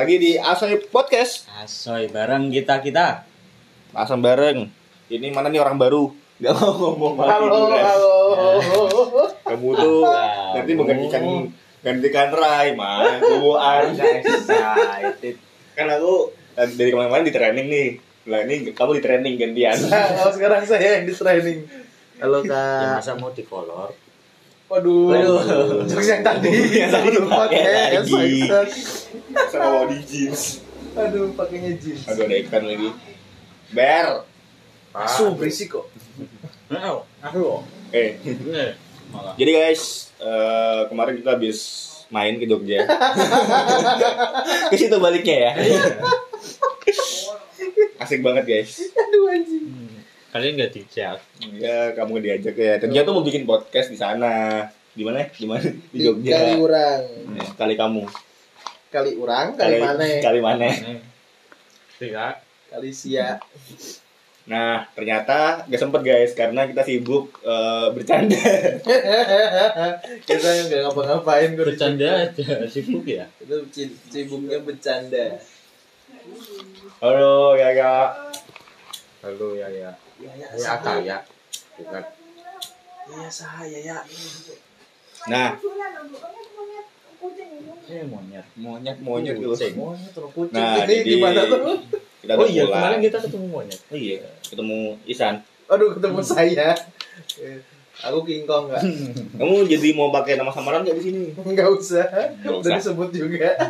lagi di Asoy Podcast. Asoy bareng kita kita. Pasang bareng. Ini mana nih orang baru? Gak mau ngomong lagi Halo, halo. Kamu tuh Kamu. nanti menggantikan gantikan Rai, mah. Buan. Excited. kan aku eh, dari kemarin-kemarin di training nih. Lah ini kamu di training gantian. Nah, sekarang saya yang di training. Halo Ya kak. masa mau di color? Waduh. Waduh. Jokes yang tadi. Yang tadi Aduh, dipakai pakai lagi. Sama body jeans. Aduh, pakainya jeans. Aduh ada ikan lagi. Ber. Asu berisik kok. Aku. Eh, Eh, malah. jadi guys, eh, kemarin kita habis main ke Jogja. ke situ baliknya ya. Asik banget guys. Aduh anjing. Hmm, Kalian nggak dijak? Ya, kamu diajak ya. Ternyata tuh mau bikin podcast di sana. Di mana? Di mana? Di Kali Jogja. urang. Ya, Kali kamu. Kali urang, kali mana? Kali mana? Tidak. Kali sia. Nah, ternyata gak sempet guys karena kita sibuk eh, bercanda. Kita nggak ngapa-ngapain di Bercanda aja sibuk ya. Itu sibuknya bercanda. Halo, ya ya. Halo ya ya. Ya ya. Ya kaya. Bukan. Ya saya ya. Nah, Eh monyet. monyet monyet Kucing. Monyet terus kucing. Nah, Ini jadi- gimana tuh? Kita Oh udah iya pulang. kemarin kita ketemu monyet. Oh iya, ketemu Isan. Aduh ketemu saya. Aku King Kong nggak? Kamu jadi mau pakai nama samaran gak di sini? Nggak usah. Nggak Udah usah. disebut juga.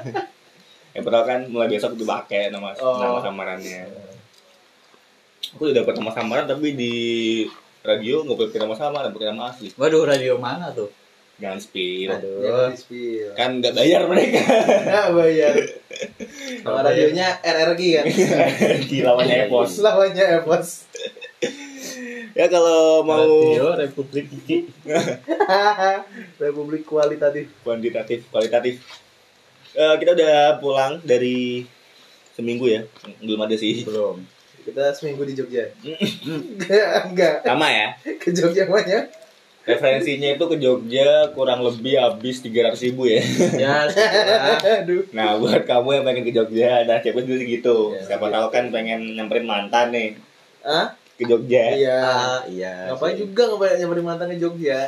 Ya padahal kan mulai besok dipakai nama Oh. nama samarannya. Aku udah dapat nama samaran tapi di radio nggak pakai nama samaran, pakai nama asli. Waduh radio mana tuh? Jangan spill. Aduh. Jangan di spill. Kan nggak bayar mereka. Nggak bayar. Nama radionya RRG kan. di lawannya Epos. Lawannya Epos. Ya kalau mau Radio Republik Iki. Republik kualitatif. kuantitatif, kualitatif. Eh, kita udah pulang dari seminggu ya. Belum ada sih. Belum. Kita seminggu di Jogja. Enggak, enggak. Sama ya. Ke Jogja banyak. Referensinya itu ke Jogja kurang lebih habis 300 ribu ya. Ya, Aduh. Nah buat kamu yang pengen ke Jogja, nah siapa dulu gitu. Ya, Siapa tahu kan pengen nyamperin mantan nih Hah? ke Jogja. Iya. Ah, iya. Ngapain sih. juga ngapain nyamperin mantan ke Jogja?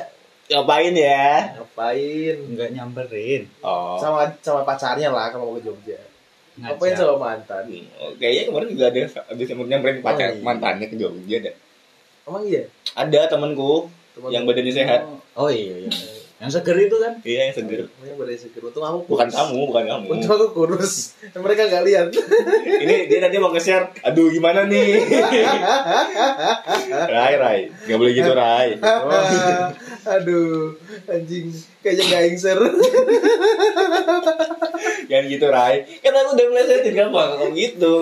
Ngapain ya? Ngapain? Enggak nyamperin. Oh. Sama sama pacarnya lah kalau mau ke Jogja. Ngapain Ngajak. sama mantan? Oh, Kayaknya kemarin juga ada habis nyamperin pacar Oh, iya. mantannya ke Jogja deh. Emang iya? Ada temenku Teman yang badannya sehat. Oh iya iya. Yang seger itu kan? Iya yang seger. Yang badannya seger. Untung aku Bukan kamu, bukan kamu. Untung aku kurus. Mereka nggak lihat. Ini dia tadi mau nge-share. Aduh gimana nih? Rai, Rai. Gak boleh gitu, Rai. Aduh, anjing. Kayaknya nggak ingser. Jangan gitu, Rai. Kan aku udah melesetin kamu, kamu gitu.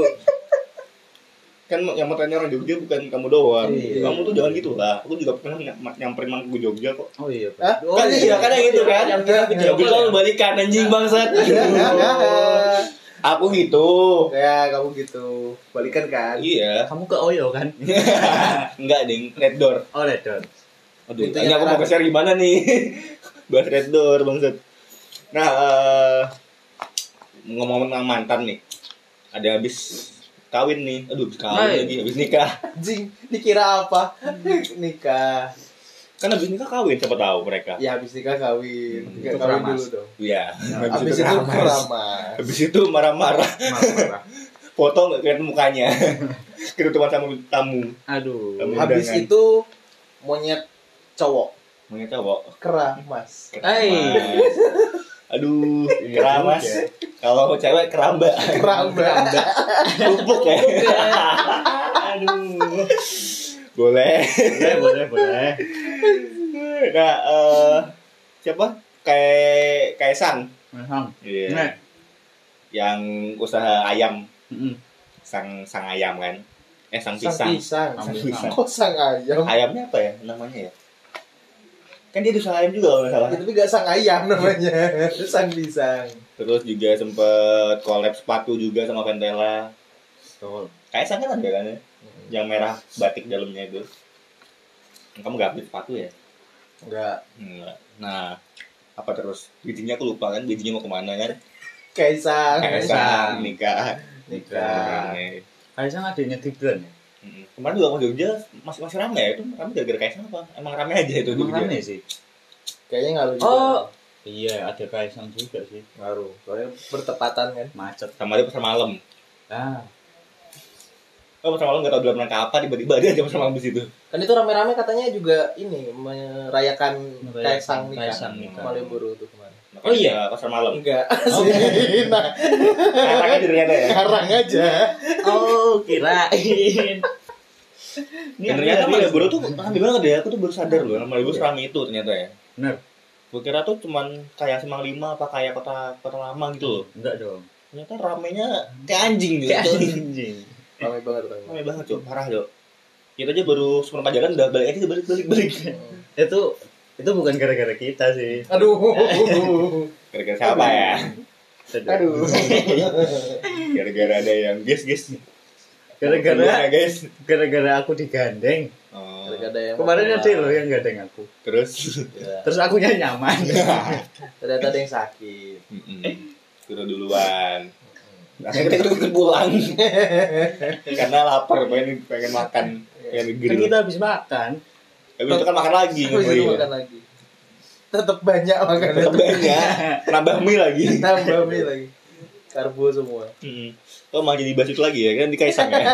Kan yang mau tanya orang Jogja bukan kamu doang. Iya. Kamu tuh jangan gitu lah. Aku juga pernah ny- nyamperin mantan ke Jogja kok. Oh iya. Hah? Oh, kan iya, kan yang gitu kan. Yang kita ke Jogja. bisa lu balikan anjing bangsat. Aku gitu. ya, kamu gitu. Balikan kan? Iya. Kamu ke Oyo kan? Enggak, Ding. Red door. Oh, Redon. Aduh, Itu ini aku mau terang. share gimana nih? Bahas red door, bangsat. Nah, eh, ngomong-ngomong tentang mantan nih. Ada habis kawin nih. Aduh, habis kawin Hai. lagi, habis nikah. Anjing, dikira apa? Nikah. Kan habis nikah kawin, siapa tahu mereka. Ya habis nikah kawin. Hmm, itu kawin keramas. dulu dong. Iya. Habis itu keramas. keramas. Habis itu marah-marah. Marah. Foto nggak kelihatan mukanya. Ketutupan sama tamu. Aduh. Kamu- Habis itu monyet cowok Maunya cowok. keramas. Hai. Aduh, keramas. juga. Kalau cewek keramba. Keramba. Pupuk ya. Aduh. Boleh. Boleh, boleh, boleh. Nah, eh siapa? Kayak Kaisang. Maham. Iya. Nah. Yang usaha ayam, sang sang ayam kan. Eh sang Sang pisang. pisang. Sang pisang. Kok sang ayam? Ayamnya apa ya namanya ya? Kan dia usaha ayam juga kalau nggak salah. Ya, tapi gak sang ayam namanya. sang pisang. Terus juga sempet collab sepatu juga sama Ventela. Betul. Kaisang kan ada kan ya? Yang merah batik dalamnya itu. Kamu gak beli sepatu ya? Enggak. Enggak. Nah, apa terus? Bijinya aku lupa kan, bijinya mau ke mana kan? Kaisang. Kaisang nikah. Nikah. Kaisang adiknya Gibran ya? Mm. Kemarin juga mau Jogja masih masih rame ya itu rame gara-gara Kaisang apa? Emang rame aja itu Emang Jogja. rame sih. Kayaknya ngaruh juga. Oh. Iya, ada Kaisang juga sih. Ngaruh. Soalnya bertepatan kan. Macet. Sama dia pasar malam. Ah, Oh pasar malam nggak tahu dalam rangka apa tiba-tiba dia aja pasar malam di situ. Kan itu rame-rame katanya juga ini merayakan Merayakan Kaisang nikah. Kaisang nikah. Malioboro tuh kemarin. Oh, iya? pasar malam. Enggak. Oh. sih. Nah, Karena aja ternyata ya. sekarang aja. Oh, kirain. Dan ternyata Malioboro tuh rame banget ya. Aku tuh baru sadar loh Malioboro serame itu ternyata ya. Bener. Gue kira tuh cuman kayak Semang Lima apa kayak kota kota lama gitu loh. Enggak dong. Ternyata ramenya kayak anjing gitu. Kayak anjing. Rame banget, rame banget. Rame banget cok, parah cok. Kita aja baru sebelum pajakan udah balik aja balik balik balik. Itu itu bukan gara-gara kita sih. Aduh. Gara-gara siapa ya? Aduh. Gara-gara ada yang guys guys. Gara-gara guys. gara-gara aku digandeng. Oh, Gara-gara ada yang Kemarin ada loh yang gandeng aku. terus. Ya. Terus akunya nyaman. Ternyata ada yang sakit. Turun duluan. Akhirnya kita ikut pulang. Karena lapar, pengen pengen makan. Pengen kan grill. kita habis makan. Habis itu kan makan lagi. Habis itu Iya. makan lagi. Tetap banyak makannya. Tetep banyak. Nambah mie lagi. Tambah mie lagi. Karbo semua. Mm-mm. Oh mau jadi bahas itu lagi ya kan di Kaisang ya.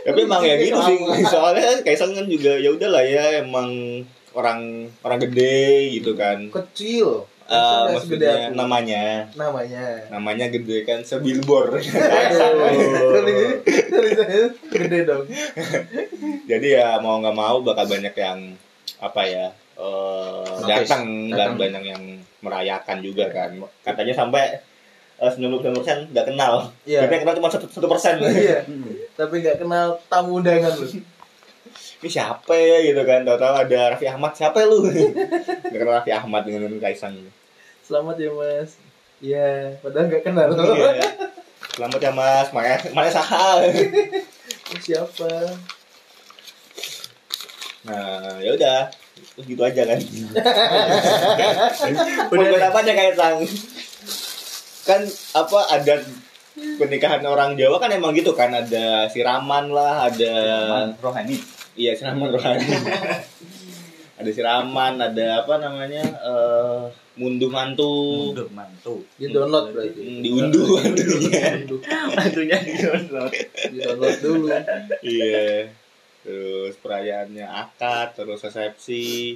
Tapi emang ya gitu sih. Soalnya kan Kaisang kan juga ya udahlah ya emang orang orang gede gitu kan. Kecil. Segede maksudnya namanya namanya. namanya gede kan sebilbor. Gede dong. Jadi ya mau nggak mau bakal banyak yang apa ya Notice. datang dan banyak yang merayakan juga kan. Katanya sampai eh, 99 persen nggak kenal. Iya. Tapi kenal cuma satu satu persen. Iya. Tapi nggak kenal tamu undangan lu. Ini siapa ya gitu kan? Tahu-tahu ada Raffi Ahmad. Siapa lu? Nggak kenal Raffi Ahmad dengan Kaisang. Selamat ya mas. Iya. Padahal nggak kenal. Iya. Selamat ya Mas. Mana mana sahal. Siapa? Nah, ya udah. Gitu aja kan. Udah apa aja Kaisang? Kan apa adat pernikahan orang Jawa kan emang gitu kan ada siraman lah, ada rohani. iya siraman rohani. ada siraman, ada apa namanya? eh munduh mantu. Untuk mantu. Di download berarti. Hmm, diunduh mantunya. Mantunya di download. Di download dulu. iya. Terus perayaannya akad, terus resepsi.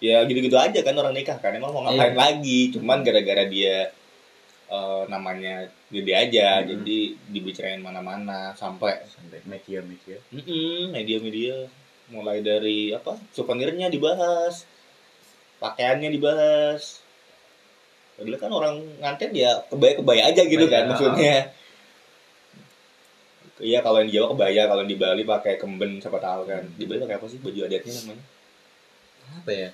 Ya gitu-gitu aja kan orang nikah kan. Emang mau ngapain Iya. lagi? Cuman gara-gara dia eh, namanya gede aja, Hmm. jadi dibicarain mana-mana sampai Sampai media-media. Mm-mm, media-media mulai dari apa souvenirnya dibahas, pakaiannya dibahas. Padahal kan orang nganten ya kebaya-kebaya aja gitu kan Kebaya. maksudnya. Iya kalau yang di Jawa kebaya, kalau di Bali pakai kemben siapa tahu kan. Di Bali pakai apa sih baju adatnya namanya? Apa ya?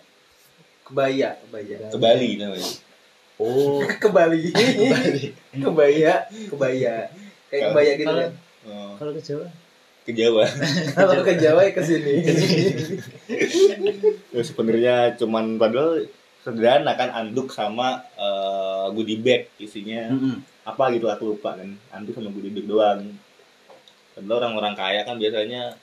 Kebaya, kebaya. Ke Bali namanya. Oh. Ke Bali. Kebaya, kebaya. Kayak kebaya gitu Kalau- kan. Oh, Kalau ke Jawa? Ke Jawa. Kalau ke Jawa ya ke sini. Terus sebenarnya cuman padahal sederhana kan anduk sama eh, goodie bag isinya Mm-mm. apa gitu aku lupa kan anduk sama goodie bag doang padahal orang-orang kaya kan biasanya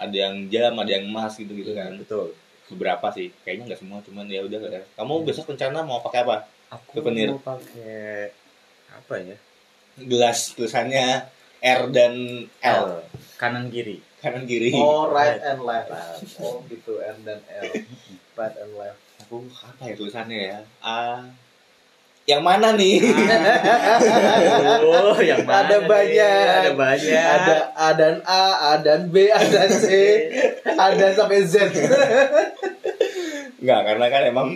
ada yang jam ada yang emas gitu gitu kan Betul. beberapa sih kayaknya nggak semua cuman ya udah ya. kamu besok rencana mau pakai apa Aku Souvenir. mau pakai apa ya? gelas tulisannya R dan L L. Kanan kiri. kanan kiri Oh, right and left. Oh, gitu R dan L. Right and left. aku apa ya tulisannya ya A yang mana nih Oh, yang mana? Ada nih? banyak. Ada banyak. Ada A dan A, A dan B, A dan C, A dan sampai Z. Nggak, karena kan emang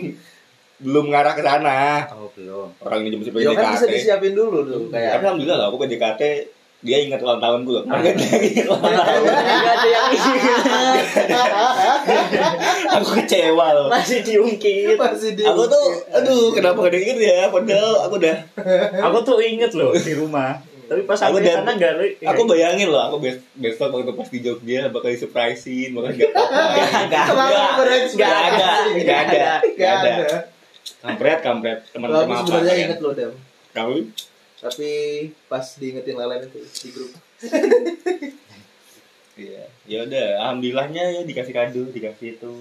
belum ngarah ke sana. Oh, belum. Orang ini masih Ya kan bisa PDKT. disiapin dulu tuh Tapi kayak. alhamdulillah lah, aku PDKT dia ingat ulang tahunku loh. Kan dia ingat ulang tahun. Enggak ada yang Aku kecewa loh. masih diungkit. Masih di. Aku tuh, aduh, kenapa gak ada yang inget ya? Padahal aku udah, Aku tuh inget loh di rumah. Tapi pas Aku sana enggak lu. aku bayangin loh, aku bes- besok waktu pas di Jogja bakal disurprisein, bakal gak apa-apa. Enggak Selalu ada. berekspektasi. Gak ada, gak ada, kampret kampret teman-teman aku apa sebenarnya inget loh Dam. kamu Tapi pas diingetin lelen itu di grup. iya. Ya udah alhamdulillahnya ya dikasih kado dikasih itu.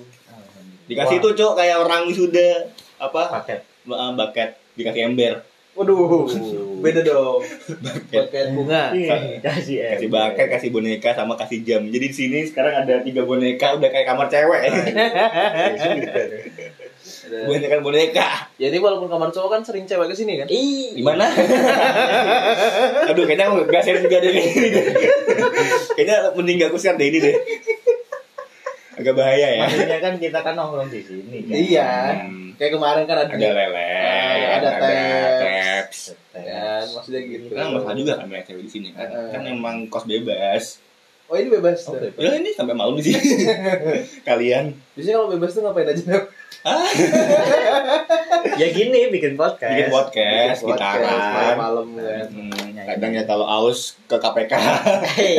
Dikasih itu cok kayak orang wisuda apa? Paket. uh, bucket dikasih ember. Waduh, beda dong. Pakai bunga. Iya, kasih kasih bucket kasih boneka sama kasih jam. Jadi di sini sekarang ada tiga boneka udah kayak kamar cewek Boneka boneka Jadi walaupun kamar cowok kan sering cewek ke sini kan? Ih, di mana aduh kayaknya aku nggak share juga deh kayaknya mending gak aku share deh ini deh agak bahaya ya Maksudnya kan kita kan nongkrong di sini kan. Iya. Hmm. Kayak kemarin kan ada. ada lele ada ada taps. taps Kan, maksudnya gitu. kan masalah juga kan banyak cewek di sini kan kan emang kos bebas Oh ini bebas. Oh, tuh. bebas. ya ini sampai malam di sini kalian Biasanya kalau bebas tuh ngapain aja? Dam? Ya gini bikin podcast. bikin podcast Bikin podcast, gitaran malam-malam kan. Hmm, kadang ya kalau aus ke KPK Hey.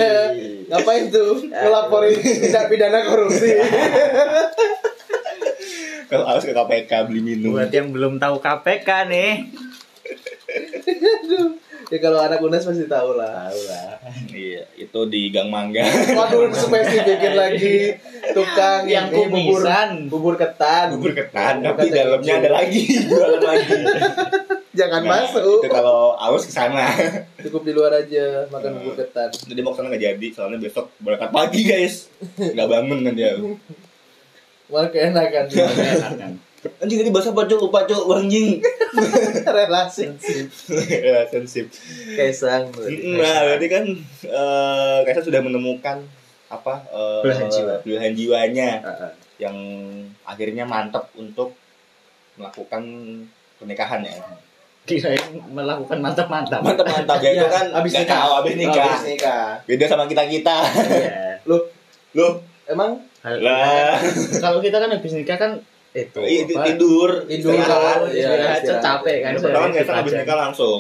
Ngapain tuh ngelaporin tindak pidana korupsi? kalau aus ke KPK beli minum Buat yang belum tahu KPK nih. Ya kalau anak UNES pasti tahu lah. Tahu lah. iya itu di Gang Mangga Waduh, spesifikin lagi tukang Yang ini bubur bubur ketan. bubur ketan Bubur tapi dalamnya ada lagi jualan lagi Jangan Nah, masuk. itu kalau aus ke sana Cukup di luar aja makan bubur ketan. jadi mau ke sana nggak jadi soalnya besok berangkat pagi guys nggak bangun kan dia Malah keenakan. kan. Anjing tadi bahasa apa cok lupa cok anjing Relasi. relationship Kaisang. berarti. Nah, berarti kan eh Kaisang sudah menemukan apa eh, Belahan jiwa. belahan jiwanya Heeh. yang akhirnya mantap untuk melakukan pernikahan ya. Kirain melakukan mantap-mantap. Mantap mantap ya itu Iya, kan abis nggak nikah. tahu abis nikah. Habis nikah. Beda sama kita kita. Iya. Loh, Loh, emang lah Kalau kita kan habis nikah kan itu i- apa? tidur, Tidur istirahat. kalau- Iya, Istirahat istirahat. capek kan. Pertama Kaisang habis nikah langsung.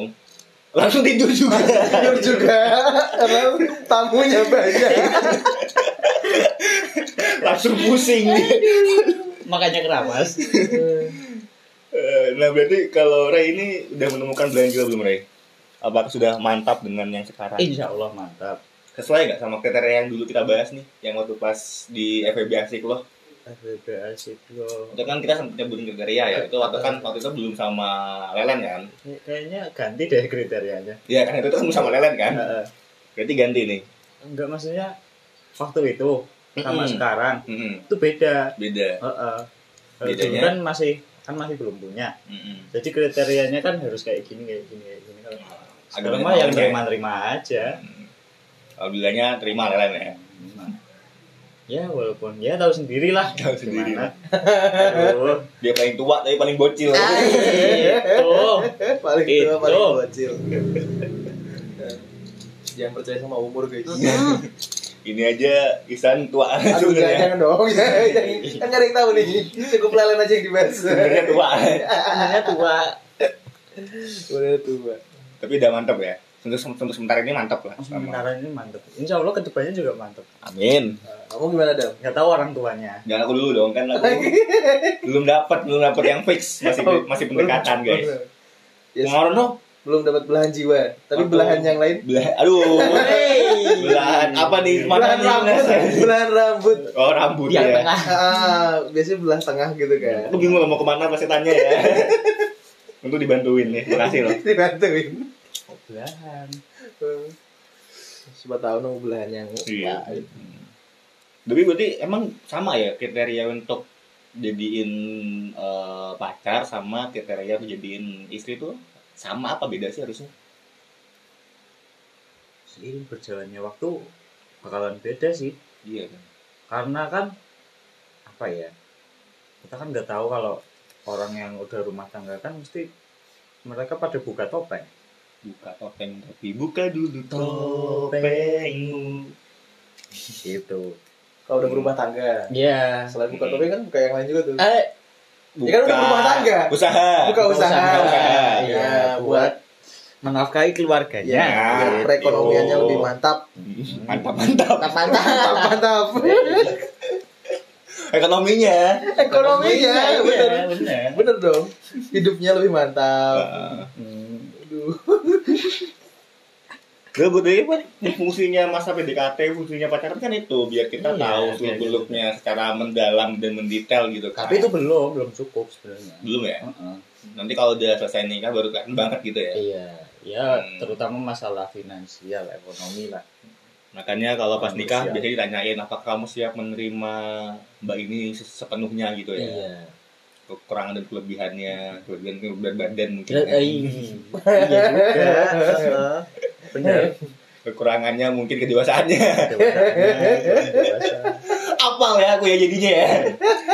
Langsung tidur juga. tidur juga karena tamunya banyak. langsung pusing. Makanya keramas. Eh, nah, berarti kalau Ray ini udah menemukan belahan jiwa belum Ray? Apakah sudah mantap dengan yang sekarang? Insya Allah mantap. sesuai nggak sama kriteria yang dulu kita bahas nih yang waktu pas di FEB asik loh FBB asik lo. itu kan kita sempat nyebutin kriteria ya itu waktu kan waktu itu belum sama Lelen kan Kayaknya ganti deh kriterianya. iya kan itu kan belum sama Lelen kan berarti ganti nih Enggak maksudnya waktu itu sama Mm-mm. sekarang Mm-mm. itu beda. beda Heeh. Kalau Bedanya? kan masih kan masih belum punya. Mm-mm. Jadi kriterianya kan harus kayak gini kayak gini kayak gini. Kalau sekarang mah yang banyak ya. terima-terima aja. Alhamdulillahnya terima Lelen ya Ya walaupun ya tahu sendiri lah. Tahu sendiri. Aduh. dia paling tua tapi paling bocil Itu. paling Itu. tua paling bocil. Jangan percaya sama umur guys. ini aja Isan tua Aduh sebenarnya jangan dong. Jangan. kan gak ada yang tahu nih. Cukup lelen aja yang dibahas. sebenarnya tua Sebenarnya tua. Udah tua. tapi udah mantap ya untuk untuk sementara ini mantap lah. Sementara ini mantep. Insya Allah ke depannya juga mantep. amin Nah, Kamu gimana dam? Nggak tahu orang tuanya. jangan aku dulu dong kan aku belum dapat belum dapat yang fix masih masih pendekatan guys Yes. Pengaruh no Belum dapat belahan jiwa, tapi Atau- belahan yang lain. belah aduh belahan apa nih mana Belahan nih rambut, belahan rambut. oh rambut Yang ya tengah. Ah, biasanya belah tengah gitu kan. aku bingung mau ke mana pasti tanya ya untuk dibantuin nih makasih loh Dibantuin. Belahan. Siapa tahu nunggu belahan yang Iya. lain. tapi berarti emang sama ya kriteria untuk jadiin eh, pacar sama kriteria untuk jadiin istri tuh sama apa beda sih harusnya Seiring berjalannya waktu bakalan beda sih. iya kan Karena kan apa ya? Kita kan nggak tahu kalau orang yang udah rumah tangga kan mesti mereka pada buka topeng. Buka topeng tapi buka dulu Topengmu. Gitu. Kalau udah berumah tangga. Iya. Selain buka topeng kan buka yang lain juga tuh. Eh, buka Ya kan udah berumah tangga. usaha Buka usaha. Buka usaha. Iya, buat buat menafkahi keluarganya. ya, biar Gitu. perekonomiannya lebih mantap. mantap mantap mantap mantap. Mantap, mantap. Ekonominya. Ekonominya, Iya, bener. bener. Bener dong. Hidupnya lebih mantap. Nah, Hmm. Gue butuh apa? Fungsinya masa PDKT, fungsinya pacaran kan itu biar kita Iya, tahu seluk beluknya secara mendalam dan mendetail gitu kan. Tapi itu belum, belum cukup sebenarnya. belum ya. Heeh. Nanti kalau udah selesai nikah baru kelihatan banget gitu ya. Iya, ya Hmm. terutama masalah finansial, ekonomi lah. Makanya kalau pas nikah siap. biasanya ditanyain apakah kamu siap menerima mbak ini se- sepenuhnya gitu ya. Iya. Kekurangan dan kelebihannya, kelebihan berat badan mungkin. Iya, ya. iya juga. Benar. Kekurangannya mungkin kedewasaannya. Apal ya aku ya jadinya ya.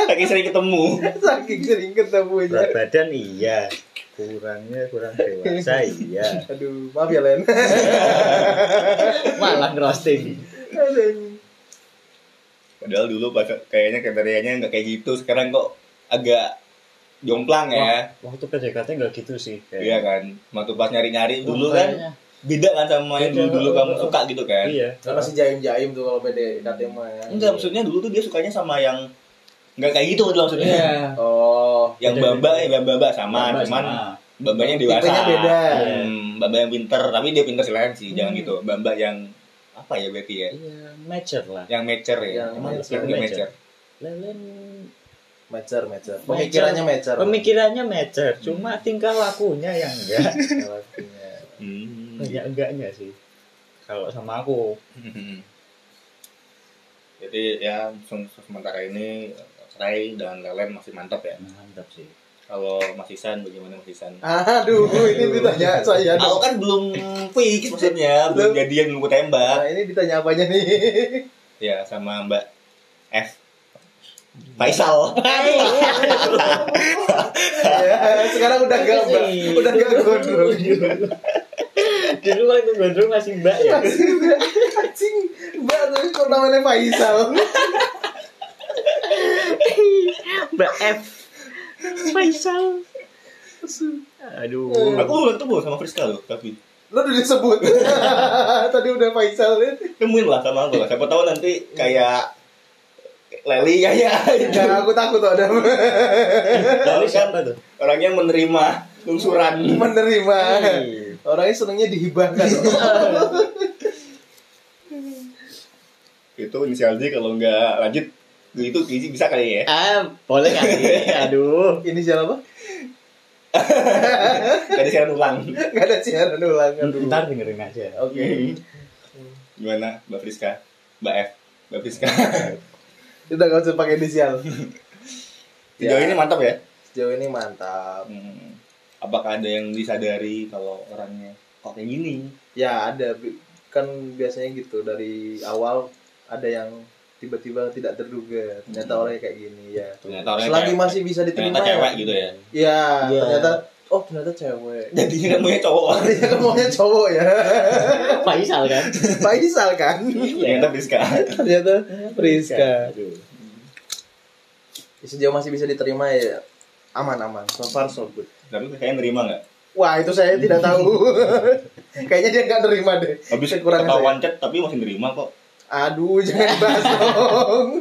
Saking sering ketemu. Saking sering ketemunya. Berat badan iya, kurangnya kurang dewasa iya. Aduh, maaf ya Len. Malah roasting. Aduh. Padahal dulu kayaknya kriterianya nggak kayak gitu. Sekarang kok agak jomplang ya. Waktu PDKT nggak gitu sih. Iya kan. Waktu pas nyari-nyari dulu kan kayaknya. Beda kan sama yang Beda. dulu dulu kamu suka gitu kan. Iya. Kan masih jaim-jaim tuh kalau PDKT mah ya. Enggak, maksudnya dulu tuh dia sukanya sama yang nggak kayak gitu gitu maksudnya. Iya. Oh, Yang Beda, bamba beda. ya bamba sama, Bamba cuman sama. bambanya dewasa. Tipenya beda. Hmm, bamba yang pinter, tapi dia pinter selain sih, jangan Hmm. gitu. Bamba yang apa ya berarti ya? Iya, mature lah. Yang mature ya. Yang Emang mature. yang mature. Lelen mature, mature. Pemikirannya mature. Pemikirannya mature, cuma tingkah lakunya yang enggak. Lakunya. Hmm. Banyak enggaknya sih. Kalau sama aku, Jadi ya se- sementara ini Ray dan Lelen masih mantap ya. mantap sih. Kalau Mas Isan bagaimana Mas Isan? Aduh, ini ditanya saya Aku kan belum fix maksudnya, belum jadian belum tembak. Nah, ini ditanya apanya nih? Ya sama Mbak F. Faisal. ya, sekarang udah gak udah gak gondrong. Dulu waktu gondrong masih mbak ya. Anjing, mbak tapi kok namanya Faisal? Mbak F. Faisal. Aduh. Aku belum ketemu sama Friska loh, tapi Lo udah disebut. Tadi udah Faisal ya. temuin lah sama aku lah. Siapa tahu nanti kayak Leli ya ya. Nah, aku takut tuh ada Lalu siapa tuh? Orangnya menerima lungsuran. menerima. Orangnya senengnya dihibahkan. Itu inisial D kalau nggak lanjut itu gizi bisa kali ya. Ah, boleh kali. Aduh. Ini siapa apa? Tadi siaran ulang. Gak ada siaran ulang. Aduh. Ntar dengerin aja. Oke. Gimana Mbak Friska? Mbak F. Mbak Friska. Udah gak usah pakai inisial. Sejauh Ya. ini mantap ya. Sejauh ini mantap. Hmm. Apakah ada yang disadari kalau orangnya kok kayak gini? Ya ada kan biasanya gitu dari awal ada yang tiba-tiba tidak terduga ternyata Hmm. orangnya kayak gini ya. Ternyata orangnya Selagi cewek. masih bisa diterima ternyata cewek ya. gitu ya. Ya, Iya. ternyata oh ternyata cewek. Jadinya kan maunya cowok. Artinya kan maunya cowok ya. Faisal kan? Faisal kan. Ternyata Friska. ternyata Priska. Aduh. Sejauh masih bisa diterima ya aman-aman. So far so good. Tapi kayaknya nerima nggak? Wah itu saya tidak tahu. Kayaknya dia nggak terima deh. Habis Kekurangan ketahuan chat tapi masih nerima kok. Aduh jangan bahas dong.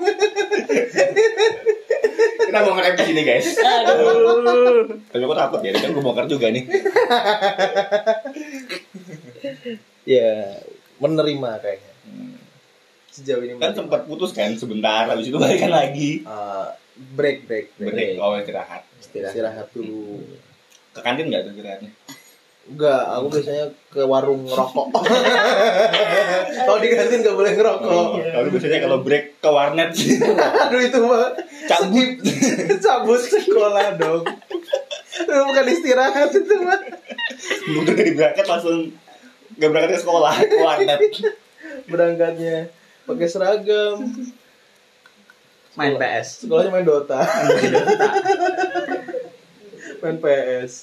Kita mau nge di sini guys. Aduh. Tapi aku takut ya, kan gue bongkar juga nih. ya menerima kayaknya. Hmm. Sejauh ini Kan menerima. sempat putus kan sebentar, habis itu balikan lagi. Eh, break break break. Break, oh istirahat. Istirahat. Istirahat dulu. Ke kantin nggak tuh istirahatnya? Enggak, aku biasanya ke warung ngerokok. Kalau di kantin nggak boleh ngerokok. Oh, kalau biasanya kalau break ke warnet sih. Aduh itu mah Cabut. cabut sekolah dong. Itu bukan istirahat itu mah. Udah dari berangkat langsung nggak berangkat ke sekolah, ke warnet. Berangkatnya pakai seragam. Main PS. Sekolahnya main Dota. main PS.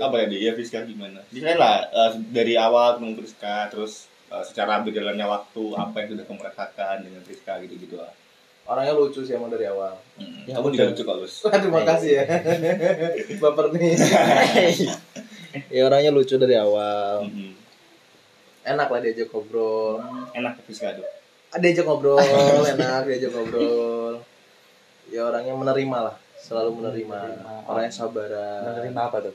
Apa ya dia Friska gimana? Bisa lah eh, dari awal ketemu Friska, terus eh, secara berjalannya waktu apa yang sudah kamu rasakan dengan Friska gitu-gitu lah. Orangnya lucu sih emang dari awal. Hmm. Ya Kamu juga lucu kok, Lus. Wah, terima kasih ya. Baper nih. ya orangnya lucu dari awal. Hmm. Enak lah diajak ngobrol. Enak Friska tuh. diajak ngobrol enak diajak ngobrol ya orangnya menerima lah selalu menerima. Menerima. orangnya sabaran Menerima apa tuh?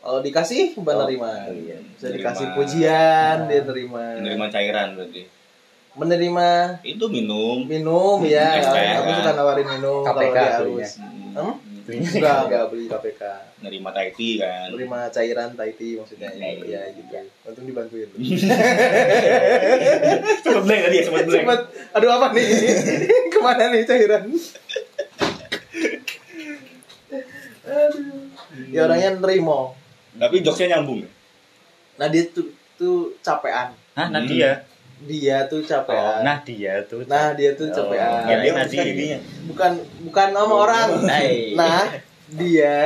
kalau dikasih menerima Oh, iya. bisa Menerima. dikasih pujian dia terima. Menerima cairan berarti. Menerima. Itu minum. Minum ya Es teh, aku suka nawarin minum kalau KPK dia belinya. haus Hmm. Hmm? Enggak enggak beli KPK nerima taiti kan? Menerima cairan Taiti maksudnya Iya. ya gitu untung dibantuin. Sempat blank tadi ya sempat blank. Aduh apa nih? Ke mana nih cairan aduh. Ya orangnya nerimo. Tapi jokesnya nyambung nah dia tuh tuh capean. Hah, Hmm. Nadia. dia tuh Oh, capean nah dia tuh. nah dia tuh Oh, capean ya, dia Nah, maksudnya dia. ininya bukan bukan sama orang. Nah dia.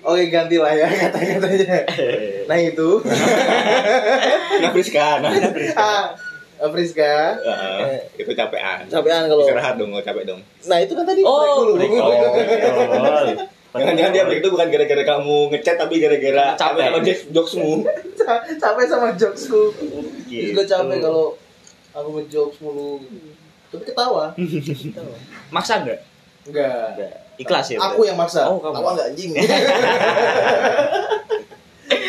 Oke ganti lah ya kata-katanya. Nah itu. Nah Friska nah. Ah Friska Heeh, itu capean capean kalau istirahat dong kalau capek dong nah itu kan tadi Oh, break dulu break. Oh, Jangan-jangan dia break itu bukan gara-gara kamu ngechat tapi gara-gara Capek. sama jokes jokesmu. Ca- capek sama jokesku Gitu. juga capek kalau aku ngejokes mulu tapi ketawa Maksa enggak? enggak Ikhlas ya. aku yang maksa Oh, kamu. ketawa enggak anjing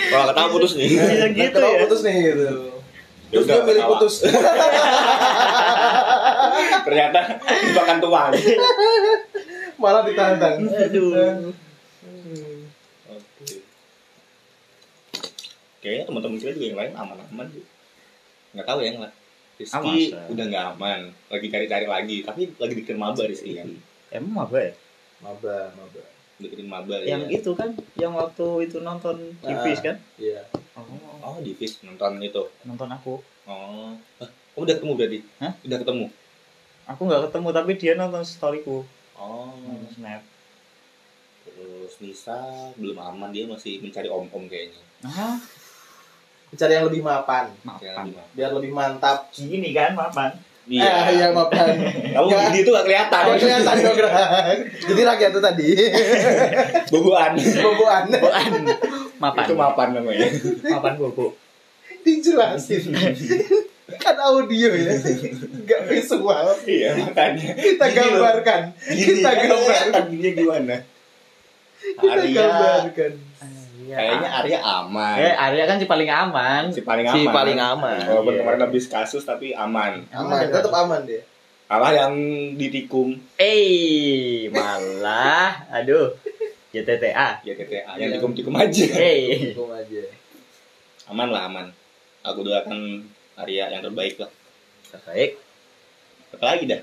Kalau ketawa putus nih. Bisa gitu ketawa ya. putus nih gitu terus dia milih putus Ternyata jebakan Tuhan. malah ditantang Aduh. Oke. Kayaknya teman-teman kita juga yang lain aman-aman sih. Nggak tahu ya nggak. Rizky Ah, udah nggak aman, lagi cari-cari lagi, tapi lagi deketin maba Rizky kan, Emang apa ya? maba maba deketin maba Yang ya. itu kan, yang waktu itu nonton Ah. TV kan? iya Oh, Oh di Fish nonton itu. nonton aku. Oh, Hah, kamu udah ketemu berarti? Hah? Udah ketemu? Aku nggak ketemu tapi dia nonton storyku. Oh, Nonton snap. terus Nisa belum aman dia masih mencari om-om kayaknya. Nah, cari yang lebih mapan Yang maafan. lebih mapan. biar lebih mantap Gini kan, maafan. Iya. eh iya mapan Kamu Nggak. gini tuh gak kelihatan. Gak kelihatan dong. Jadi rakyat tuh tadi Boboan. boboan Bukan. Mapan. Itu mapan namanya. Mapan bobo. dijelasin kan audio ya nggak visual iya, makanya. kita Gini gambarkan Gini, kita kan gambarkan gininya gimana? kita Arya, gambarkan kayaknya Arya aman. Eh, Arya kan si paling aman. si paling aman. Si paling aman. Walaupun Iya. kemarin habis kasus tapi aman. aman tetap aman dia Malah yang ditikung Eh, malah. Aduh. JTTA. ya TTA, Iya. yang tikum-tikum aja. Eh. Hukum aja Aman lah aman. Aku doakan Arya yang terbaik lah. Baik. Apa lagi dah?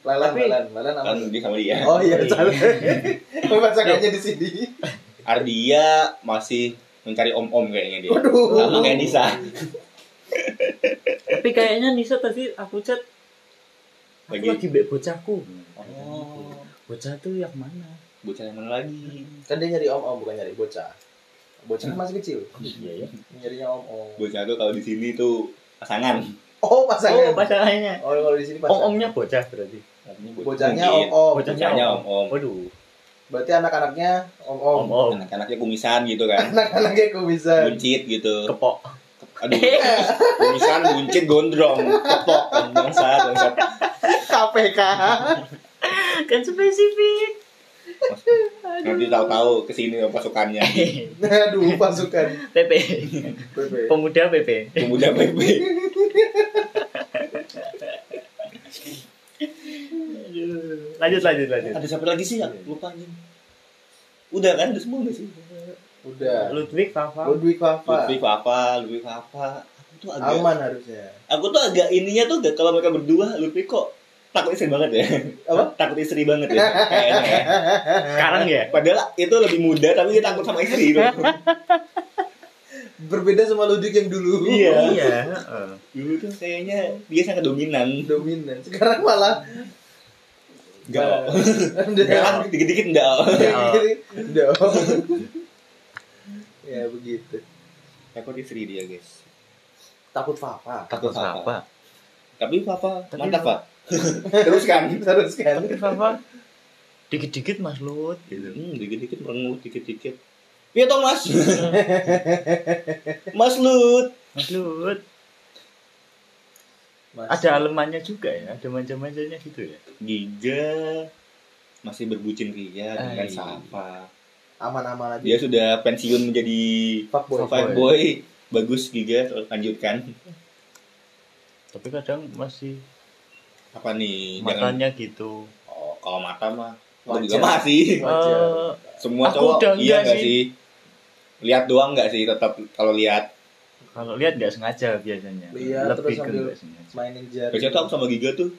Lalan Tapi- lalan lalan aman Kan dia sama dia. oh iya salah pembacaannya di sini Ardia masih mencari om-om kayaknya dia. Waduh. Sama kayak Nisa. Tapi kayaknya Nisa tadi aku chat aku Lagi- lagi mbak bocahku. Oh, Bocah tuh yang mana? bocah yang mana lagi? kan dia nyari om om bukan nyari bocah bocah kan masih kecil Iya ya. nyarinya om om Bocah tuh kalau di sini tuh pasangan. Oh pasangan Oh, pasangannya. oh kalau di sini pasangan Om-omnya bocah berarti. Bocahnya om om Bocahnya om-om. Waduh. berarti anak-anaknya om om Om-om. Anak-anaknya kumisan gitu kan. anak-anaknya kumisan Buncit gitu. Kepok. Aduh. Kumisan, buncit, gondrong. Kepok. Bangsat, bangsat. KPK kan spesifik. Nanti tahu-tahu ke sini pasukannya. aduh pasukan PP. PP Pemuda PP. Pemuda PP. Lanjut lanjut lanjut. Ada siapa lagi sih? ya? Lupa anjing. Udah kan? Udah semua udah sih. udah Ludwig Fafa. Ludwig Fafa Ludwig apa? Ludwig apa? Aku tuh agak aman harusnya aku tuh agak ininya tuh agak kalau mereka berdua Ludwig kok takut istri banget ya. Apa? takut istri banget ya. Kayaknya. ya. Sekarang ya. Padahal itu lebih muda tapi dia takut sama istri gitu. berbeda sama Ludwig yang dulu Iya. Iya. heeh. Dulu tuh kayaknya dia sangat dominan. dominan sekarang malah Enggak. Enggak, dikit-dikit enggak. Udah. ya begitu Takut istri dia, guys. takut Fafa Takut Fafa. Tapi Papa Tapi mantap, Papa- Pak. Terus kan? terus kan Fafa. Dikit-dikit Mas Lut gitu. Hmm, dikit-dikit merengut, dikit-dikit. Iya toh, Mas. Mas Lut. Mas Lut. Masih. Ada alemannya juga ya, ada manja-manjanya gitu ya. Giga masih berbucin ria dengan Ai. Safa. aman-aman aja. Dia sudah pensiun menjadi Fuckboy. fuckboy. boy. Bagus Giga lanjutkan. Tapi kadang masih Apa nih? Jangan matanya gitu. Oh, kalau mata mah Wajar. juga masih. Wajar. Eh, Semua Aku cowok udah iya enggak enggak sih. sih? Lihat doang enggak sih tetap kalau lihat. kalau lihat nggak sengaja biasanya. Lihat Lebih terus ke sambil- nggak. Mainin jari. Biasanya tuh aku sama Giga tuh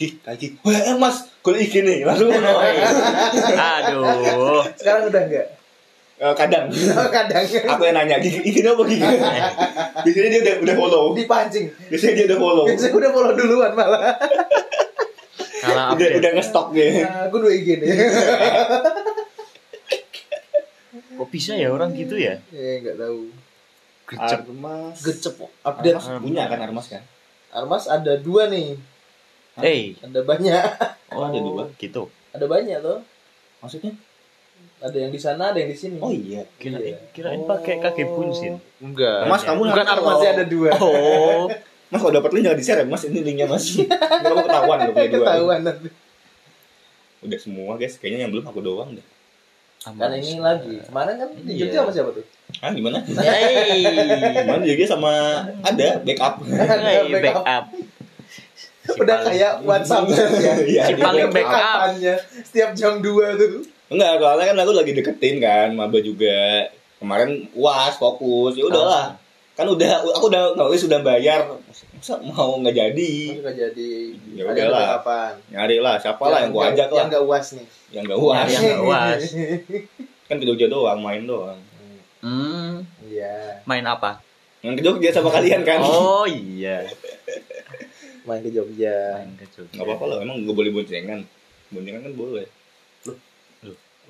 Ih, tadi, wah mas, gue IG nih, langsung. Aduh. Sekarang udah enggak? Eh, kadang, Kadang aku yang nanya, Gigi, ini apa Gigi? Biasanya dia udah, udah follow, dipancing. biasanya dia udah follow, Biasanya udah follow duluan malah. Kalah udah, update. udah ngestok dia. Nah, aku dua IG nih. Kok bisa ya orang gitu ya? Eh, enggak tahu. Gercep. Armas, Gecep update. Armas punya kan Armas kan? Armas ada dua nih. Eh, Ada banyak. oh, ada dua. gitu. Ada banyak tuh. Maksudnya? Ada yang di sana, ada yang di sini. Oh iya. Kirain, Iya. kirain pakai kaki bunsin. Enggak. Mas, kamu Bukan kalau- ada dua. Oh, Mas kalau dapat link jangan di share ya, Mas. Ini linknya Mas. Kalau ketahuan kalau punya dua. Ketahuan nanti. Udah semua guys, kayaknya yang belum aku doang deh. Kan ini lagi. Kemarin kan di Iya. Jogja sama siapa tuh? Ah gimana? Hey, Gimana juga sama ada backup. hey, backup. Udah kayak WhatsApp ya. Iya, Si dia paling backup. Setiap jam 2 tuh. Enggak, soalnya kan aku lagi deketin kan, maba juga. Kemarin uas fokus, ya udahlah. Kan udah aku udah nggak sudah bayar. Masa mau nggak jadi? Aja jadi Ya udahlah. Nyari lah, siapa lah yang gua ajak Yang lah. enggak uas nih. Yang nggak uas. Yang nggak uas. Kan ke Jogja doang, main doang. Hmm, Iya, main apa? Yang ke Jogja sama kalian kan? Oh iya. main ke Jogja. Main ke Jogja. Nggak apa-apa lah, emang nggak boleh boncengan. Boncengan kan boleh.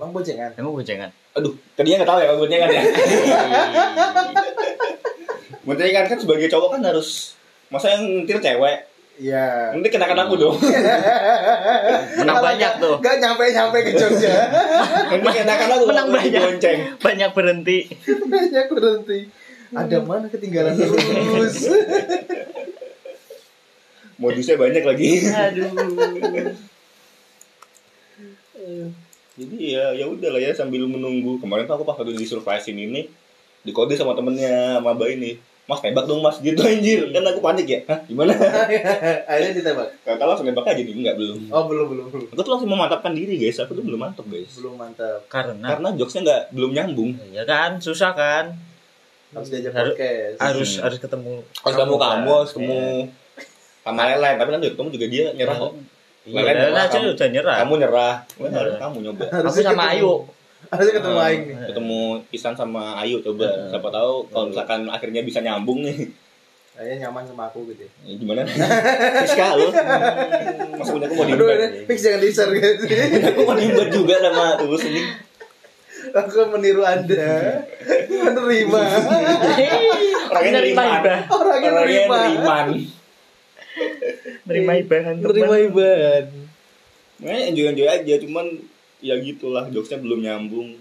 Emang bocengan? Emang boncengan? Aduh, tadinya nggak tahu ya kalau boncengan ya. boncengan kan sebagai cowok kan harus masa yang nyetir cewek Iya. nanti kenakan aku dong Menang banyak tuh. Gak nyampe-nyampe ke Jogja. nanti kenakan aku Menang banyak. bonceng Banyak berhenti. Banyak berhenti. Ada mana ketinggalan terus? modusnya banyak lagi Aduh. Jadi ya ya udah lah ya sambil menunggu kemarin tuh aku pas waktu disurprisein ini dikode sama temennya sama mbak ini mas tembak dong mas gitu anjir kan aku panik ya Hah, gimana Akhirnya ditembak. kata langsung nembak aja nih enggak belum Oh belum belum belum. aku tuh langsung memantapkan diri guys aku tuh belum mantap guys Belum mantap. Karena karena jokesnya nggak belum nyambung ya kan susah kan. Harus diajak Harus- podcast. Harus Hmm. harus ketemu. harus kamu kan. kamu harus ketemu sama lain tapi nanti ketemu juga dia nyerah kok Iya, nyerah, aja kamu- udah nyerah. kamu nyerah Bener. harus kamu nyoba Harus Aku sama Ayu. Harusnya ketemu Ah, Aing nih. ketemu Isan sama Ayu coba Hmm. siapa tahu kalau misalkan akhirnya bisa nyambung nih Kayaknya nyaman sama aku gitu. ya. ya gimana Fiska lu masa punya aku mau Aduh, diimbat fix jangan di share guys. aku mau diimbat juga sama tulus ini Aku meniru Anda. Menerima. orangnya hibah. Orangnya orangnya nerima. Neriman Menerima ibahan Menerima iban. makanya enjoy enjoy aja cuman ya gitulah jokesnya belum nyambung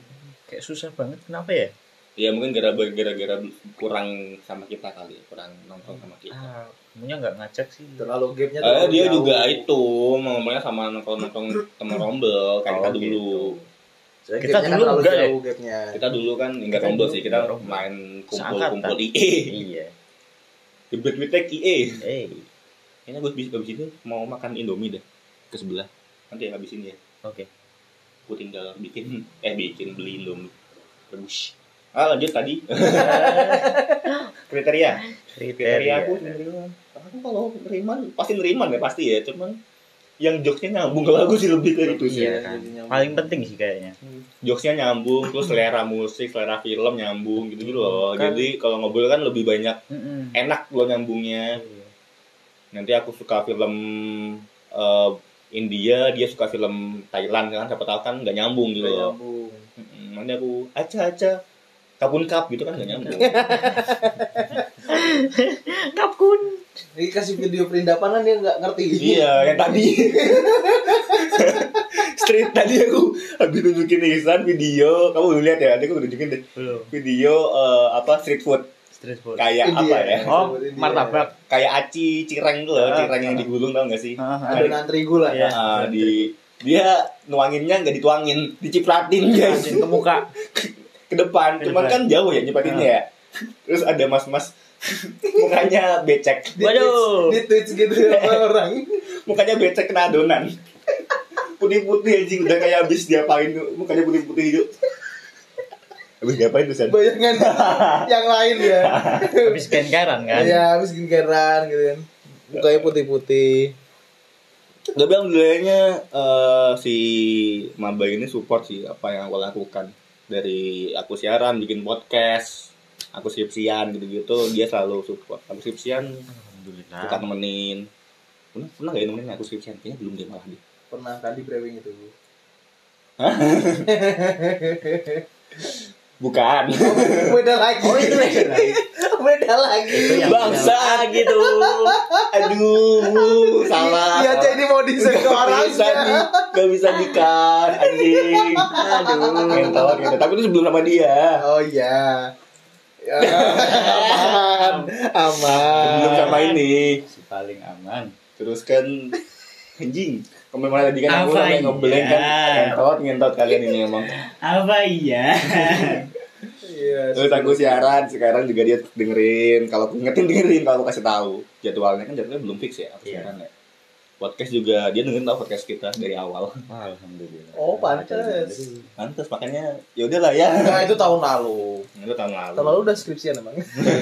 Kayak susah banget. Kenapa ya? ya mungkin gara-gara gara-gara kurang sama kita kali kurang nongkrong sama kita Ah, kamunya nggak ngajak sih. Terlalu gapnya Eh, terlalu dia jauh. juga itu ngomongnya sama nongkrong-nongkrong temen rombel kayak kita Oh, dulu. Soalnya Kita kan dulu terlalu enggak jauh gapnya. Kita dulu kan enggak rombel sih, kita main kumpul-kumpul Seangkatan. IE. Iya. Jebret witek IE. Eh, Kayaknya gue habis habis ini mau makan Indomie deh ke sebelah. Nanti habis ini ya. oke. Gue tinggal bikin eh bikin beli Indomie. Rebus. Ah lanjut tadi. Kriteria. Kriteria aku nerima. Aku kalau neriman pasti neriman ya pasti ya, cuman yang jokesnya nyambung ke lagu sih lebih ke itu sih. Iya kan. Paling penting sih kayaknya. jokesnya nyambung terus selera musik selera film nyambung gitu gitu loh Kan- jadi kalau ngobrol kan lebih banyak Mm-mm. enak loh nyambungnya Iya. Nanti aku suka film eh, India dia suka film Thailand kan siapa tahu kan nggak nyambung gitu Nggak loh. nyambung. Nanti aku aca aca kapun kap gitu kan nggak nyambung. Kapkun. Ini kasih video perindapan kan dia nggak ngerti. iya yang tadi. Street tadi aku habis tunjukin Ihsan video. Kamu belum lihat ya nanti aku tunjukin deh. Video eh, apa street food Street food. kayak India. apa ya Oh, India. martabak. kayak aci cireng tuh loh Ah, cireng yang ah. digulung tau gak sih Adonan terigu lah. Iya. Ah, di dia nuanginnya nggak dituangin dicipratin guys Anjing ke muka. ke depan cuman kan jauh ya nyipratinnya ya terus ada mas-mas mukanya becek Di Waduh. Di tweets gitu sama orang. mukanya becek kena adonan putih-putih anjing udah kayak habis diapain mukanya putih-putih itu habis diapain tuh San? Bayangan yang lain ya. Habis kenkaran kan. Iya, habis skincarean gitu kan. Mukanya putih-putih. Tapi alhamdulillahnya eh, si Maba ini support sih apa yang aku lakukan dari aku siaran bikin podcast aku skripsian gitu-gitu dia selalu support aku skripsian Alhamdulillah. suka nemenin pernah pernah gak ya nemenin aku skripsian kayaknya belum deh malah dia Pernah kali brewing itu. bukan Beda lagi. Oh, itu beda lagi. Beda lagi. Bangsa. gitu. aduh salah Iya, ini mau Gak bisa di, gak bisa dikat anjing aduh ngentot ngentot tapi itu sebelum sama dia Oh iya. Ya, aman, aman. sebelum sama ini Si paling aman. terus kan anjing kemarin tadi kan aku sampai ngeblank kan iya? ngentot ngentot kalian ini emang Apa iya? Iya. terus aku siaran sekarang juga dia dengerin kalau aku ngetin dengerin kalau aku kasih tahu jadwalnya kan jadwalnya belum fix ya aku Iya. siaran ya podcast juga dia dengerin tau podcast kita dari awal Alhamdulillah. Oh, pantes. pantas makanya ya udahlah ya Enggak, itu tahun lalu. itu tahun lalu Tahun lalu udah skripsian emang.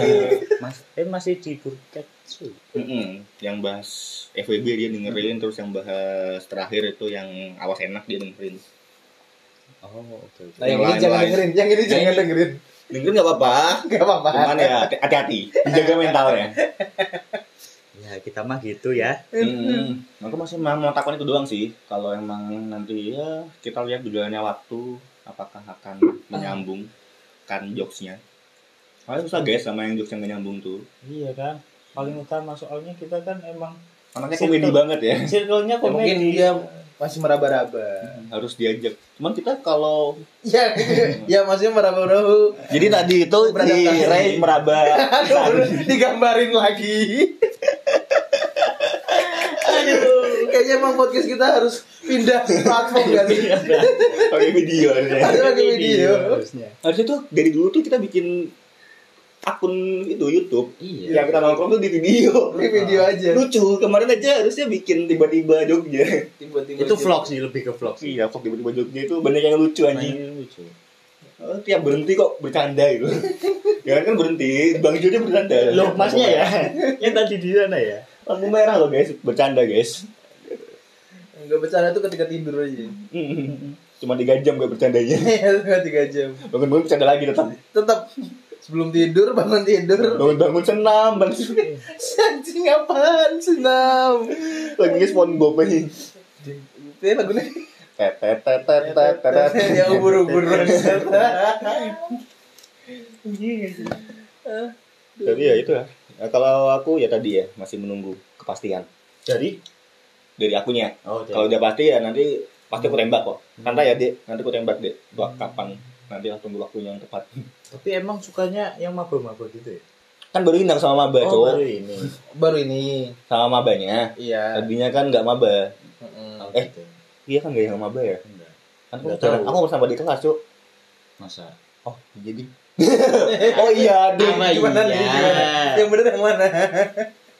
Mas, eh masih di Burketsu. Mm-mm. yang bahas FWB dia dengerin terus yang bahas terakhir itu yang awas enak dia dengerin Oh, oke oke. Nah, yang, Yang ini jangan lain-lain. dengerin, yang ini jangan ini- dengerin. dengerin nggak apa-apa Enggak apa-apa. cuman ya hati- hati-hati dijaga mentalnya Ya, kita mah gitu ya. Hmm. Aku masih mau takut itu doang sih. Kalau emang nanti ya kita lihat berjalannya waktu apakah akan menyambung kan jokesnya. Soalnya susah guys sama yang jokes yang gak nyambung tuh. Iya kan. Paling utama soalnya kita kan emang Anaknya Circle. komedi banget ya. circle-nya Ya, mungkin komedi. dia masih meraba-raba. Harus diajak. Cuman kita kalau Ya, ya maksudnya meraba-raba. jadi tadi itu di. Ray meraba digambarin lagi. Aduh, kayaknya emang podcast kita harus pindah platform kan pakai video harusnya. Harus pakai video. harusnya. Harusnya tuh dari dulu tuh kita bikin akun itu YouTube Iya. yang kita nongkrong tuh di video. Pakai video aja. Lucu kemarin aja harusnya bikin tiba-tiba joknya. Tiba-tiba Itu vlog sih lebih ke vlog sih. Iya, kok tiba-tiba joknya itu banyak yang lucu anjing. Mainnya lucu. Oh, tiap berhenti kok bercanda gitu. ya kan berhenti, Bang Jody bercanda. Loh, masnya ya? Yang tadi di sana ya? Lampu merah loh guys, bercanda guys. Enggak bercanda tuh ketika tidur aja. Cuma 3 jam gak bercandanya. Iya, tiga jam. Bangun-bangun bercanda lagi tetap. Tetap sebelum tidur, bangun tidur. Bangun-bangun senam, bang. Anjing apaan senam? Aja. Itu lagunya Tet tet tet tet tet tet. ya ubur-ubur Tapi ya itu ya. Ya, kalau aku ya tadi ya masih menunggu kepastian Dari? Dari akunya. Oh, Kalau udah pasti ya nanti pasti aku tembak kok. Santai ya, Dek. Nanti aku tembak, Dek. Wah, kapan? Nanti aku tunggu waktunya yang tepat. Tapi emang sukanya yang maba-maba gitu ya? Kan baru indang sama maba, oh, cowok. baru ini. baru ini Sama mabanya. iya Tadinya kan nggak maba. Mm-mm. Oh, Eh. gitu. Iya kan gak yang maba ya? Enggak. Kan aku Nggak jarang, aku bersama di kelas, Cuk. Masa? Oh, jadi. oh iya. Apa gimana iya? gimana yang bener yang mana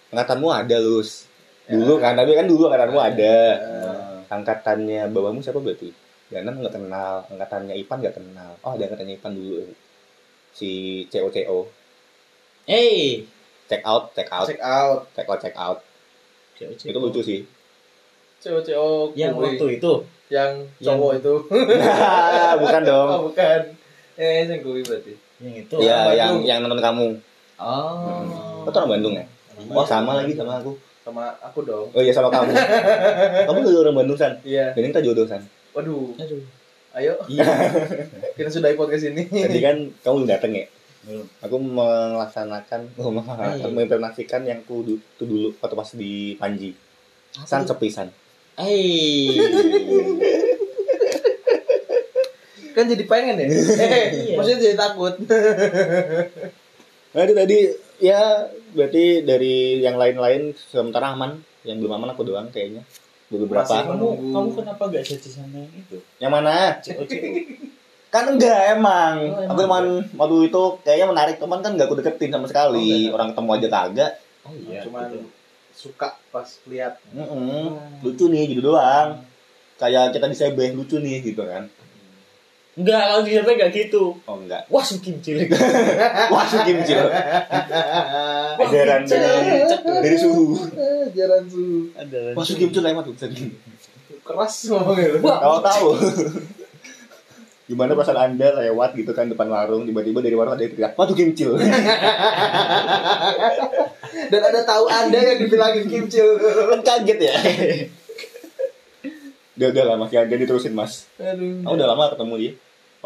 Angkatanmu ada, Lus. Dulu kan, tapi kan dulu angkatanmu ada. Oh. Angkatannya bawamu siapa berarti? Ganan nggak kenal, angkatannya Ipan nggak kenal. Oh, ada angkatannya Ipan dulu. Si CO-CO. Eh, Check out, check out, check out check out, check out. Itu lucu sih. cowok-cowok Yang waktu itu. yang Yang- cowok itu Bukan dong. oh bukan eh yang kuy berarti Yang itu. Ya, yang yang nonton kamu. Oh. Kau tuh orang Bandung ya? Oh, sama lagi sama aku. Sama aku dong Oh iya sama kamu. kamu juga orang Bandung san. iya Dan kita jodoh san. waduh Aduh. ayo Iya. kita sudah podcast ini Tadi kan kamu belum dateng ya. Belum. Aku melaksanakan, oh, Iya. mengimplementasikan yang ku du- itu dulu waktu pas di Panji. San sepi san. Eh. kan jadi pengen ya eh Iya. maksudnya jadi takut Nah, itu tadi ya berarti dari yang lain-lain sementara aman. Yang belum aman aku doang kayaknya. Beberapa. Masih Kamu kamu kenapa gak jadi sama yang itu? Yang mana? Kan enggak emang. Oh, emang aku emang waktu itu kayaknya menarik teman kan enggak aku deketin sama sekali. Oh, enggak. Orang ketemu aja kagak. Oh iya. Cuman gitu. suka pas lihat. Mm-mm. Lucu nih gitu doang. Kayak kita disebeh lucu nih gitu kan. Enggak, kalau di siapa enggak gitu. Oh enggak. Wah, sukim cilik. Wah, Kim Cil. Ajaran dari, dari suhu. Jaran su Ada. Wah, Kim Cil emang tuh sedih. keras ngomongnya. Wah, Tahu tahu. Gimana perasaan Anda lewat gitu kan depan warung tiba-tiba dari warung ada yang teriak, "Waduh kimcil." Dan ada tahu Anda yang dibilangin kimcil. kan kaget ya. udah udah lah Mas, jangan diterusin Mas. Aduh. Aku udah lama ketemu dia.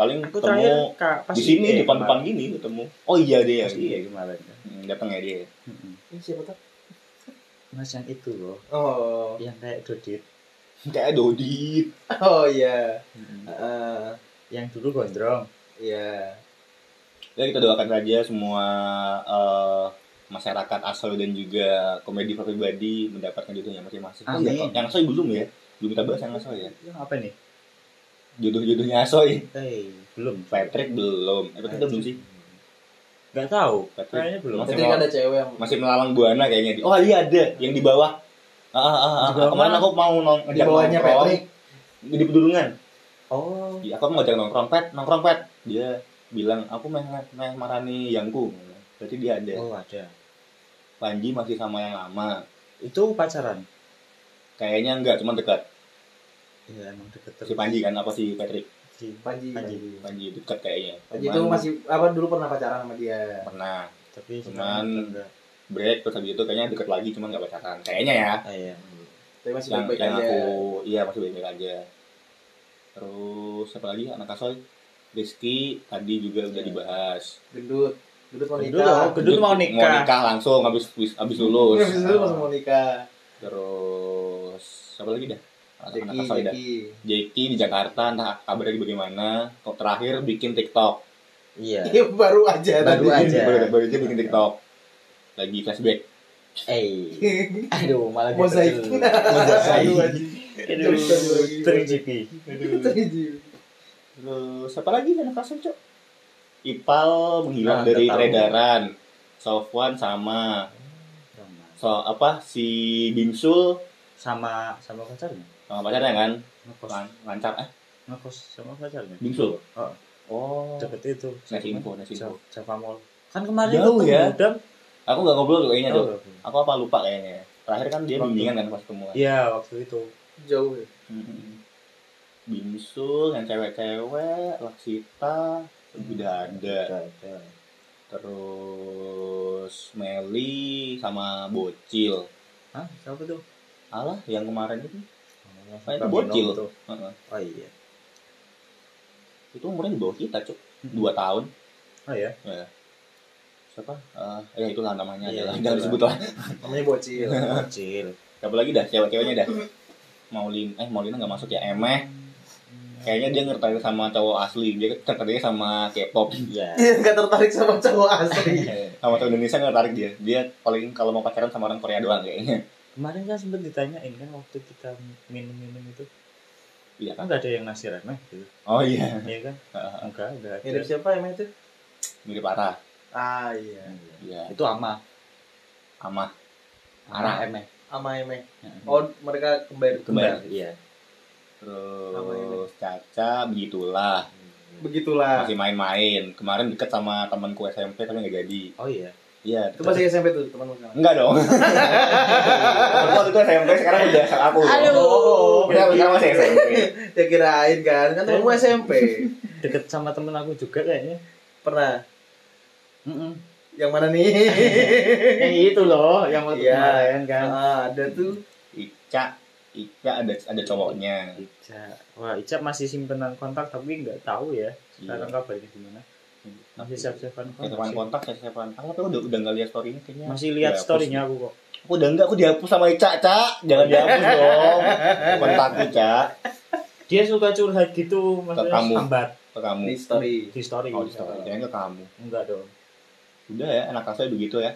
Paling Aku terakhir ketemu Kak, pas di sini IE depan-depan kemarin. gini ketemu. Oh iya dia. Pas iya kemarin. Hmm, datang ya dia. Mm-mm. Ini siapa tuh? Mas yang itu loh, Oh. yang kayak Dodit, Kayak Dodit. Oh iya. Heeh. yang dulu gondrong. Iya. Ya kita doakan saja semua eh, masyarakat asal dan juga komedi pribadi mendapatkan jodohnya masing-masing. Oh, Amin. iya, Yang asoy belum ya? Belum kita bahas yang asoy ya. Yang apa nih? Jodoh-jodohnya asoy. Eh, belum. Patrick belum. Eh, Patrick belum sih? Gak tahu. Patrick. Kayaknya belum. Masih mau- ada cewek yang Masih melalang buana kayaknya. Oh iya ada yang di bawah. Ah, ah, ah, ah. Bawah Kemarin aku mau nong di bawahnya. Patrick. di pedulungan. Oh. Iya, aku mau ngajak nongkrong pet, nongkrong pet. Dia bilang aku meh meh marani yangku. Berarti dia ada. Oh, ada. Panji masih sama yang lama. Itu pacaran. Kayaknya enggak, cuma dekat. Iya, emang deket Si Panji kan apa si Patrick? Si Panji. Panji. Panji dekat kayaknya. Panji itu Cuman masih apa dulu pernah pacaran sama dia. pernah Tapi Cuman- break terus habis itu kayaknya deket lagi cuma nggak pacaran. Kayaknya ya. Ah, iya. Tapi masih yang, baik-baik yang aja. aku iya masih baik-baik aja terus siapa lagi anak kasoy Rizky tadi juga udah Iya. dibahas Gendut. Gendut mau nikah. Gendut mau nikah. mau nikah langsung habis habis lulus Habis langsung mau nikah. terus siapa lagi dah Jeki, dah Jeki. Jeki di Jakarta entah kabarnya bagaimana Kok terakhir bikin TikTok Iya. Iya baru aja Baru tadi. aja. baru, baru aja bikin TikTok lagi flashback Eh. Aduh, malah Mozaik. Mozaik. Aduh, terjipi. Terus siapa lagi anak kasoy cok Ipal menghilang Nah, dari peredaran Sofwan sama so apa si Bimsul Sama sama pacarnya. Sama pacarnya kan Ngekos. Lan- lancar eh Ngekos sama pacarnya. Bimsul Oh. oh Deket itu. Nasi info, nasi info. Java Mall. Kan kemarin Jauh ketemu, ya? Dam. aku nggak ngobrol kayaknya Oh, tuh aku apa lupa kayaknya terakhir kan dia bimbingan kan pas ketemu kan Iya, waktu itu. Jauh ya. Bimsul yang cewek-cewek Laksita udah ada. terus Meli sama Bocil Hah? Siapa tuh? alah yang kemarin itu Ah, itu bocil. tuh. Heeh. Oh iya. itu umurnya di bawah kita cuk dua tahun Oh iya. ya siapa Eh, ya itulah namanya Iya, adalah jangan disebut lah Namanya bocil. Bocil. siapa lagi dah cewek-ceweknya dah Maulin eh Maulina nggak masuk ya Emeh kayaknya dia ngertain sama cowok asli dia tertariknya sama K-pop Iya. Iya nggak tertarik sama cowok asli. sama cowok Indonesia nggak tertarik dia dia paling kalau mau pacaran sama orang Korea doang kayaknya Kemarin kan sempet ditanyain kan waktu kita minum-minum itu. iya Kan nggak ada yang ngasih remeh gitu. oh iya Iya kan? Enggak, enggak ada. Mirip siapa emang itu? mirip Ara Ah iya. iya Itu ama. Ama Ara. emeh. Ama Emeh. Oh, Oh mereka kembar. Kembar. Iya. Terus Caca begitulah Begitulah. masih main-main kemarin deket sama temanku SMP tapi nggak jadi Oh iya. Iya Itu masih SMP tuh teman teman. enggak dong waktu itu SMP sekarang udah aku Aduh. kita sekarang masih SMP Ya kirain kan, kan temanmu SMP. Deket sama temen aku juga kayaknya. Pernah. Mm-mm. Yang mana nih? yang itu loh, yang waktu Iya. kemarin kan. Ah, ada tuh. Ica Ica ada ada cowoknya Ica. Wah, Ica masih simpenan kontak tapi nggak tahu ya sekarang Iya. kabarnya gimana. Masih siap-siapan kontak. Siapan kontak ya siapan aku tapi udah udah nggak lihat storynya kayaknya Masih lihat storynya aku kok. aku udah enggak aku dihapus sama Ica Cak jangan dihapus dong kontakku Cak Dia suka curhat gitu, maksudnya kamu. sambat ke kamu Di story. di story. oh di story jangan ke kamu Enggak dong. udah ya anak asuhnya begitu ya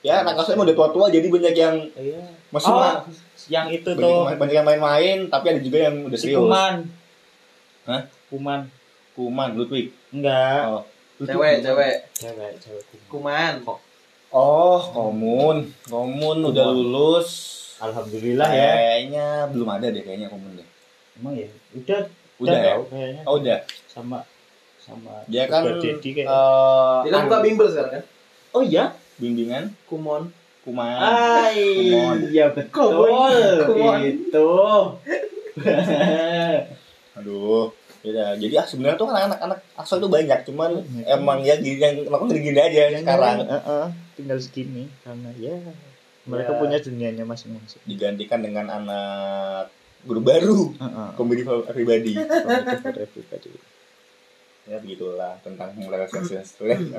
ya anak asuhnya udah tua-tua jadi banyak yang Iya. masih Oh, yang itu banyak, tuh banyak yang main-main tapi ada juga yang udah si serius Kuman. Hah? Kuman. kuman Ludwig Enggak. oh Cewek, cewek. Cewek, cewek Kuman. Oh komun komun udah lulus Alhamdulillah ya. kayaknya belum ada deh kayaknya komun deh Emang ya? Udah, udah ya kayaknya. oh udah Sama sama dia kan Dedi eh, Dia kan buka bimbel sekarang kan? oh iya? bimbingan Kumon. kuman Ay, Kumon. iya betul. Kumon. Itu. aduh ya jadi ah sebenarnya tuh kan anak-anak asal itu banyak cuman Banyak. emang ya gini yang kenapa gini-gini aja sekarang Heeh, tinggal segini karena ya mereka Ya. punya dunianya masing-masing. digantikan dengan anak guru baru Heeh. komedi pribadi for everybody. Ya begitulah tentang relation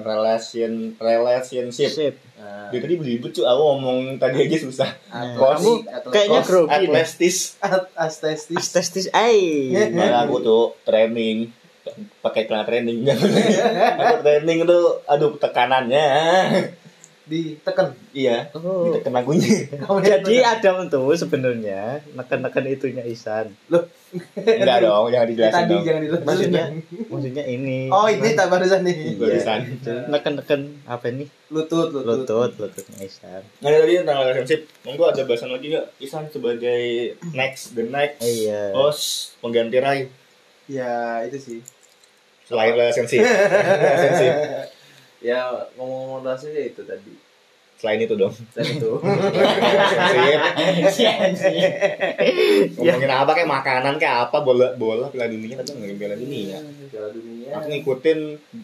relation relationship. Nah, dia tadi belibet cuy aku ngomong tadi aja susah. Kos- kamu kayaknya grogi nih. atletis at- asestis. Astestis ai. Malah aku tuh training. Pakai celana training. Aku training tuh aduh tekanannya Ditekan. iya Oh. ditekan lagunya Kamu Jadi lihat Adam tuh sebenarnya neken-neken itunya Isan. enggak dong jangan dijelasin tadi dong jangan dilanjutin. Maksudnya maksudnya ini. Oh, ini tak barusan nih. barusan neken-neken apa nih? Lutut, lutut. Lutut, lututnya Isan. Nah tadi tentang relationship, monggo ada bahasan lagi nggak? Isan sebagai next, the next Iya. host pengganti Rai Ya, itu sih. selain relationship, relationship ya, ngomong-ngomong rahasia ya itu tadi. selain itu dong. Dan itu. Relationship. Ngomongin apa kayak makanan kayak apa bola bola piala dunia tapi ngomongin piala dunia. Piala dunia. Aku ngikutin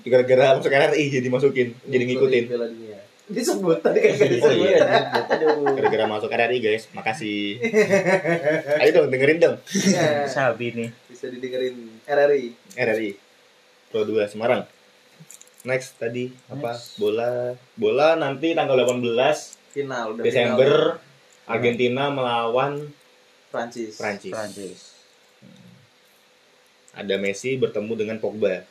gara-gara masuk RRI jadi masukin, jadi ngikutin. Piala dunia. Disebut tadi kan Oh, disebut. iya. Aduh. Gara-gara masuk RRI guys, makasih. Ayo dong dengerin dong Ya, Sabi nih. bisa didengerin RRI. RRI Pro 2 Semarang. Next tadi apa? Next. Bola bola nanti tanggal 18 Final udah Desember final. Argentina melawan Prancis. Prancis. Prancis. Ada Messi bertemu dengan Pogba.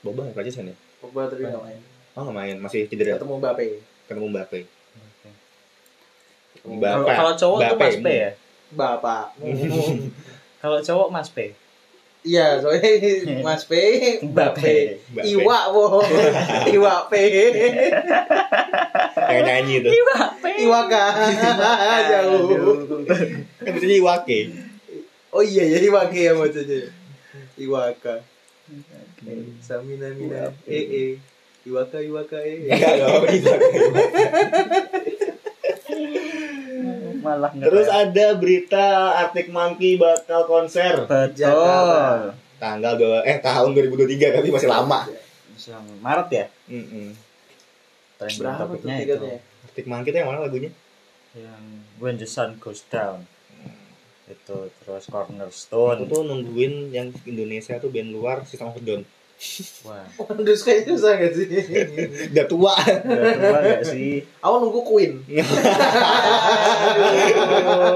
Pogba Prancis kan ya? Pogba tapi nggak main. Oh nggak main, masih cedera. Ketemu Mbappe. Ketemu Mbappe. Ketemu Mbappe. Kalau cowok tuh Mbappe. Mas P ya. Bapak. Kalau cowok Mas P. Iya, soalnya Mas P, Mbappe. Mbappe. Iwak, wo. Iwak P. Yang nyanyi itu. Iwaka. Jauh. Kan biasanya Iwake. Oh iya ya Iwake ya bacanya. Iwaka. Samina mina e e. Iwaka Iwaka e. Enggak dong. Malah Terus ada berita Arctic Monkey bakal konser betul. Tanggal dua eh tahun 2023 tapi masih lama. Yang Maret ya? Mm-mm. Trending Berapa tuh topiknya itu. Arctic Monkey itu yang mana lagunya? Yang When the Sun Goes Down. Itu terus Aku Cornerstone. tuh nungguin yang Indonesia tuh band luar System of Down. Wah, Waduh kayaknya susah gak sih? Udah tua. udah tua gak sih? Aku nunggu Queen.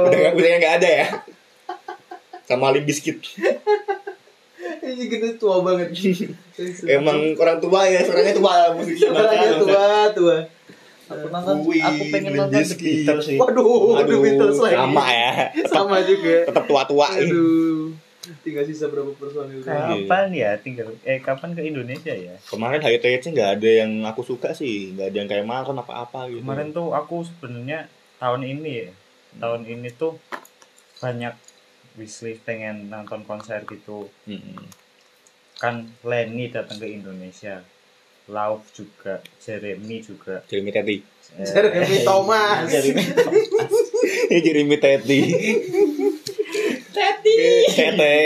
udah nggak udah nggak ada ya. Sama Limp Bizkit. Ini gini tua banget. Emang orang tua ya, suaranya tua musiknya. Suaranya tua, tua. Aku nonton, Queen, aku pengen nonton The. Beatles sih. Waduh, Aduh, The Beatles lagi. sama ya. Sama juga. Tetap tua-tua ini. Aduh. Tinggal sisa berapa personil lagi. Kapan ya tinggal eh kapan ke Indonesia ya? Kemarin HITC nggak ada yang aku suka sih, nggak ada yang kayak makan apa-apa gitu. Kemarin tuh aku sebenarnya tahun ini ya. Tahun ini tuh banyak wishlist pengen nonton konser gitu. Mm-mm. Kan Lenny datang ke Indonesia. Lauf juga, Jeremy juga. Jeremy. Eh, Jeremy Thomas. Jeremy Thomas. Ini Jeremy Teti. Teti. Tete.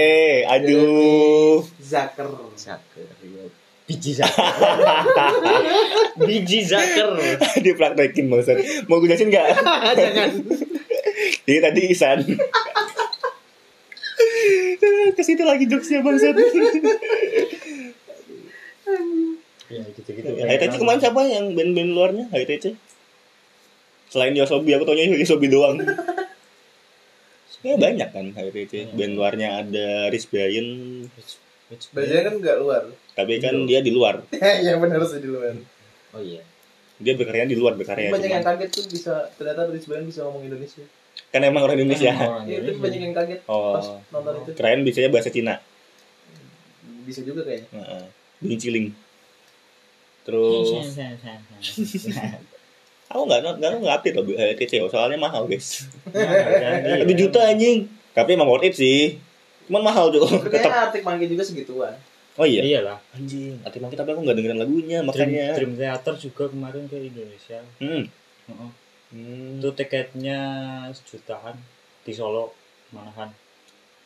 Aduh. Zaker. Zaker, iya. Biji Zaker. Biji Zaker. Dia praktekin bangsat. Mau gue jelasin nggak? Jangan. Jadi tadi Isan. Ke situ lagi jokesnya bangsat. Ya gitu-gitu. Kemarin siapa yang band-band luarnya HITC? Selain Yosobi, aku taunya Yosobi doang. Ya banyak kan HITC. Band luarnya ada Rich Brian, Bajanya kan nggak luar. tapi kan dia di luar. ya benar sih di luar. Oh iya. dia berkarya di luar berkarya banyak yang cuman- kaget tuh bisa ternyata dari sebenarnya bisa ngomong Indonesia kan emang orang Indonesia Iya, itu banyak yang kaget Oh. pas nonton itu keren bisanya bahasa Cina bisa juga kayaknya Heeh. Bunyi ciling terus aku nggak nggak nggak update loh eh, TCO soalnya mahal guys satu juta anjing tapi emang worth it sih cuman mahal tuh Tapi tetap Arctic Monkey juga segituan oh iya Iyalah. anjing arti mangkit tapi aku nggak dengerin lagunya makanya Dream Theater juga kemarin ke Indonesia. hmm. Heeh. Hmm. Itu tiketnya sejutaan di Solo malahan.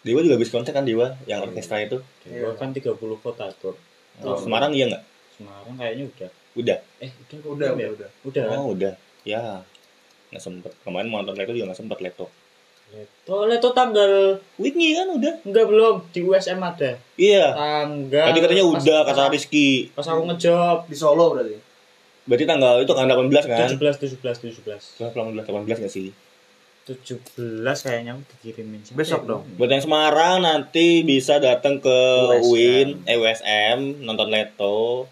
Dewa juga habis konser kan Dewa yang orkestra itu Dewa Iya. kan 30 kota tur. oh, Semarang iya nggak Semarang kayaknya udah. Udah Eh, udah kok udah ya? udah udah Udah. kan? oh udah ya nggak sempet kemarin mau nonton Leto juga nggak sempet Leto Leto, Leto tanggal Whitney kan udah enggak belum di USM ada. iya Tanggal tadi katanya udah pas- kata Rizky Pas aku ngejob di Solo berarti berarti tanggal itu kan 18 kan 17 17 17. 18 18 nggak sih 17 kayaknya aku dikirimin sih. Besok Eh, dong. Buat yang Semarang nanti bisa datang ke USM. Win, eh USM, nonton Leto.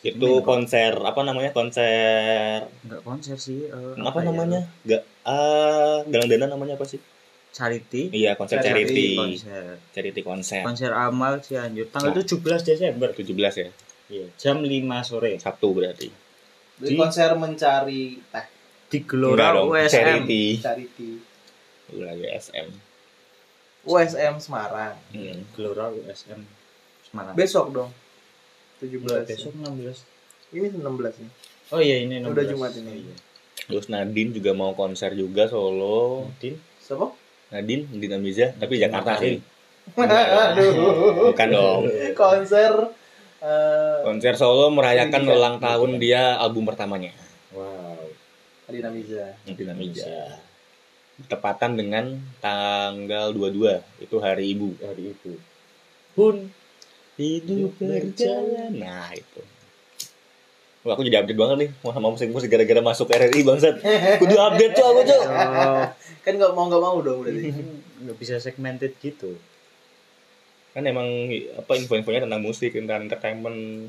Itu kok. konser apa namanya? Konser enggak konser sih. eh, apa, ya? namanya? Gak ah galang dana namanya apa sih? Charity. Iya, konser Charity, charity. Konser. Charity konser. Konser amal Cianjur tanggal Nah. 17 Desember. 17 ya. Iya, jam 5 sore Sabtu berarti. Jadi Di- konser mencari teh di Gelora USM. Charity. charity Lagi SM. USM Semarang Hmm. Gelora USM Semarang. besok dong 17 besok 16. ini 16 nih Oh iya ini 16. Udah Jumat ini. Oh, iya. Terus Nadine juga mau konser juga Solo. Nadine. siapa Nadine, Nadine Amiza, tapi Jakarta sih. aduh Bukan dong. konser eh Konser Solo merayakan ulang tahun dia album pertamanya. Wow. Adina Miza Nadine Amiza. Tepatan dengan tanggal 22 itu hari ibu. Hari itu. Pun Hidup berjalan. Nah, itu. Wah, aku jadi update banget nih mau sama musik-musik gara-gara masuk RRI bangsat. Kudu update tuh aku tuh. oh, kan nggak mau nggak mau dong berarti nggak bisa segmented gitu. Kan emang apa info-infonya tentang musik, tentang entertainment,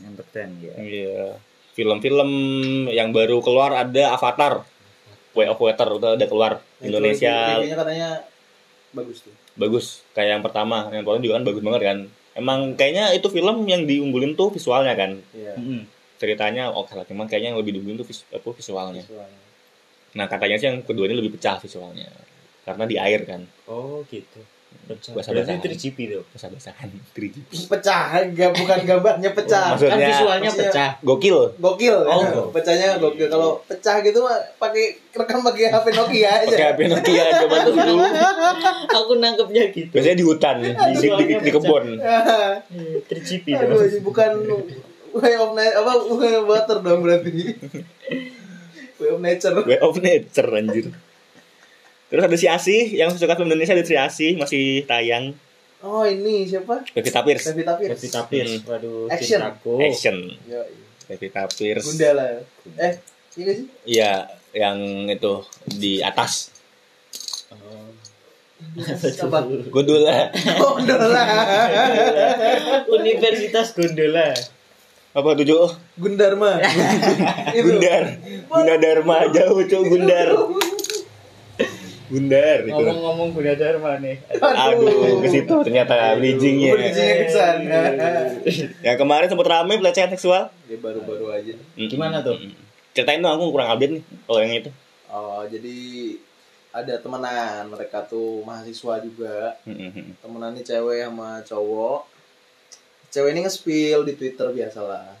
Entertain ya. Iya. Film-film yang baru keluar ada Avatar. Way of Water udah ada keluar Itu Indonesia reviewnya katanya bagus tuh bagus kayak yang pertama yang pertama juga kan bagus banget kan emang kayaknya itu film yang diunggulin tuh visualnya kan iya Mm-mm. ceritanya oke lah cuman kayaknya yang lebih diunggulin tuh vis- apa, visualnya visualnya. nah katanya sih yang kedua ini lebih pecah visualnya karena di air kan Oh gitu. Pecah. Bahasa Berarti basahan. 3GP tuh. basah-basahan 3G pecah nggak bukan gambarnya pecah Maksudnya- kan visualnya maksudnya- pecah. gokil gokil Oh. ya. pecahnya gokil kalau pecah gitu mah pakai rekam pakai HP Nokia aja pakai HP Nokia coba tuh dulu Aku nangkepnya gitu. biasanya di hutan di, di, di, di kebun 3GP Aduh, tuh. ini bukan way of nature apa way of water dong berarti way of nature way of nature anjir terus ada si Asih yang suka film Indonesia ada si Asih masih tayang oh ini siapa Pevita Pierce Pevita Pierce Pevita Pierce. Waduh, Action. cintaku. action Yo, Pevita Pierce Gundala eh ini sih Iya, yang itu di atas. Oh. apa Gondola. Gundala Universitas Gondola. Apa tujuh? Gundarma Gundar. Gunda Dharma jauh cuy Gundar. Gundar itu. Ngomong-ngomong Gunda Dharma nih. Aduh, ke situ ternyata bridgingnya. Bridgingnya ke sana. Yang kemarin sempat rame pelecehan seksual. ya baru-baru aja Gimana tuh? Ceritain dong aku kurang update nih kalau yang itu. oh jadi ada temenan mereka tuh mahasiswa juga temenan nih cewek sama cowok cewek ini nge-spill di Twitter biasalah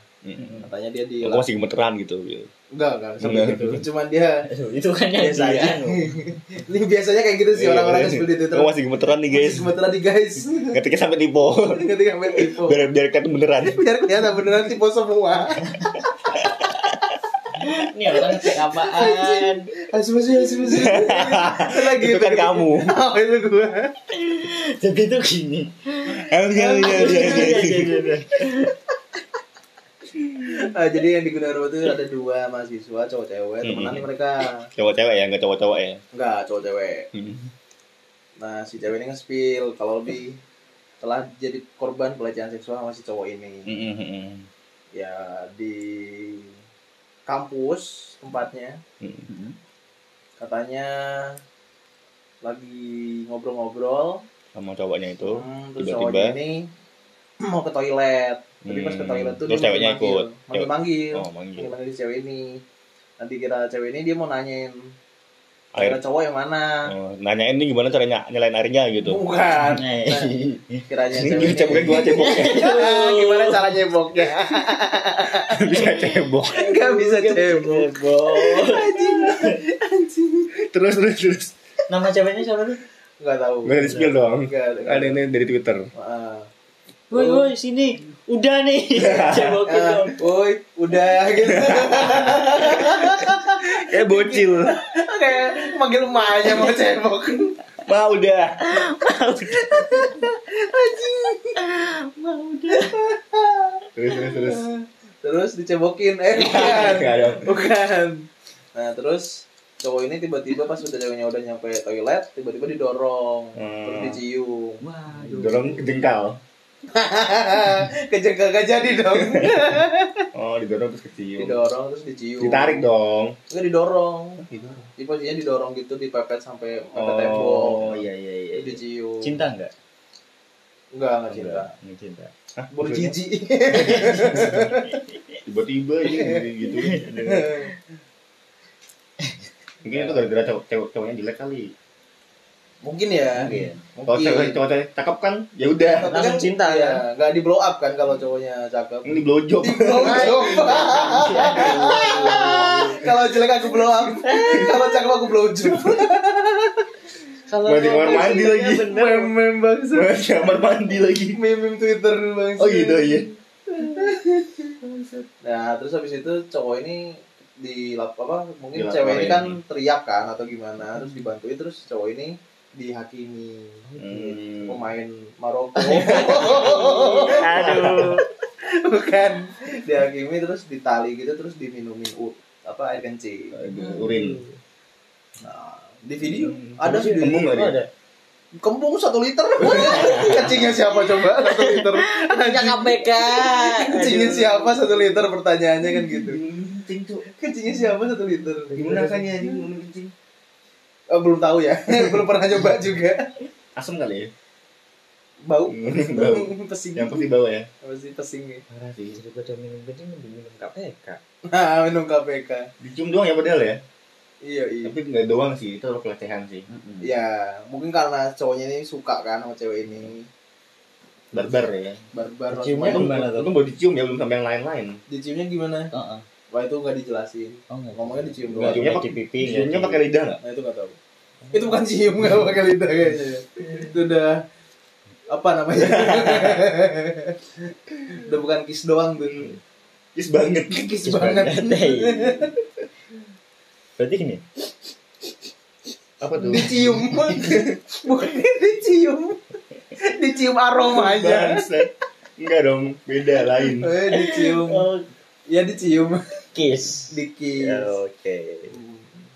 katanya dia di Aku masih gemeteran gitu. Enggak enggak sampai Enggak. gitu cuman dia Itu kan yang biasa dia aja ini biasanya kayak gitu sih orang-orang nge-spill di Twitter Aku masih gemeteran nih guys. Masih sementara di guys Ketika sampai tipe. ketika main tipe Biar biar kata beneran. biar kelihatan beneran tipe semua Ini orang cek apaan? asu asu asu asu lagi Itu kan kamu. oh itu gua Jadi itu gini. Oh, iya, iya, iya, iya, Ah, jadi yang di Gunawarma itu ada dua mahasiswa cowok cewek temenan nih mereka Cowok-cewek ya, enggak cowok-cowok ya. enggak cowok cewek Hmm. nah si cewek ini nge-spill kalau lebih telah jadi korban pelecehan seksual sama si cowok ini Hmm, hmm, hmm. ya di kampus tempatnya Hmm. katanya lagi ngobrol-ngobrol sama cowoknya itu hmm, terus tiba-tiba cowoknya ini mau ke toilet tapi pas ke Hmm. toilet tuh Terus dia ceweknya manggil ikut. manggil manggil. Oh manggil. Manggil manggil si cewek ini. Nanti kira cewek ini dia mau nanyain air kira cowok yang mana? Oh, nanyain ini gimana caranya nyalain airnya gitu? Bukan. Nah, kiranya ini cewek ceboknya gua ceboknya. Gimana cara nyeboknya? Bisa cebok. Nggak bisa cebok. anjing. Anjing. Terus terus terus. Nama ceweknya siapa tuh? nggak tahu. Nggak di spill dong. Ada ini dari twitter. Ah. Woi, woi, sini. Udah nih. Cebokin Ah, dong. woi udah gitu eh bocil kayak manggil emaknya mau cebok mah udah Mau udah. terus terus terus terus dicebokin eh bukan bukan nah terus cowok ini tiba-tiba pas udah ceweknya udah nyampe toilet tiba-tiba didorong Hmm. terus dicium Waduh. dorong jengkal kejengkel gak jadi dong. Oh didorong terus kecium. Didorong terus dicium. Ditarik dong. Enggak didorong. Didorong. Jadi posisinya didorong gitu dipepet sampai mepet tembok. oh iya iya iya terus dicium. Cinta enggak? enggak enggak cinta. Ini cinta. Hah, baru maksudnya? jijik. Tiba-tiba aja gitu mungkin itu gara-gara cowok cowoknya jelek kali mungkin ya. Mungkin. kalau cewek cowok cewek cakep kan ya udah. Tapi Langsung kan, cinta, ya nggak di blow up kan kalau cowoknya cakep. Ini di blow job. Kalau jelek aku blow up. Kalau cakep aku blow job. Kalau Mau di kamar mandi lagi. Bener. meme bangsa Mau di kamar mandi lagi. Meme twitter bangsa oh gitu iya. Nah terus habis itu cowok ini di lap apa mungkin cewek ini kan teriak kan atau gimana terus dibantuin terus cowok ini dihakimi. Hmm. pemain Maroko. Aduh. bukan. Dihakimi terus ditali gitu terus diminumin u, apa air kencing. Urin. Nah di video Hmm. ada Kembung video nggak dia? ada. kembung satu liter. Kencingnya siapa coba? Satu liter. Punya KPK. kencingnya siapa? Satu liter pertanyaannya kan gitu. Kencing tuh kencingnya siapa? Satu liter. Gimana rasanya minum kencing Oh, belum tahu ya. Belum pernah coba juga. Asam kali ya? Bau. Bau. Pesing. Yang pasti bau ya? Pasti pesing nih Parah sih. Daripada minum kencing mending minum KPK. nah minum KPK dicium doang ya padahal ya? Iya iya. Tapi nggak doang sih itu pelecehan sih. Ya mungkin karena cowoknya ini suka kan sama cewek ini. Barbar ya? Barbar Ciumnya gimana tuh? itu baru dicium ya belum sampai yang lain-lain. Diciumnya gimana? Heeh. Wah itu nggak dijelasin. Oh, enggak. ngomongnya dicium doang. Ciumnya cuma pak- di pipi. ciumnya pakai lidah. nggak nah itu nggak tahu. Itu bukan cium nggak pakai lidah kayaknya itu udah apa namanya? Udah bukan kiss doang tuh. Kis banget. Kiss Kiss banget. banget. Berarti gini. apa tuh? Dicium. Bukan dicium. Dicium aromanya Bangsat. enggak dong beda lain. Eh dicium. Oh, ya dicium kiss. di kiss Ya, Oke.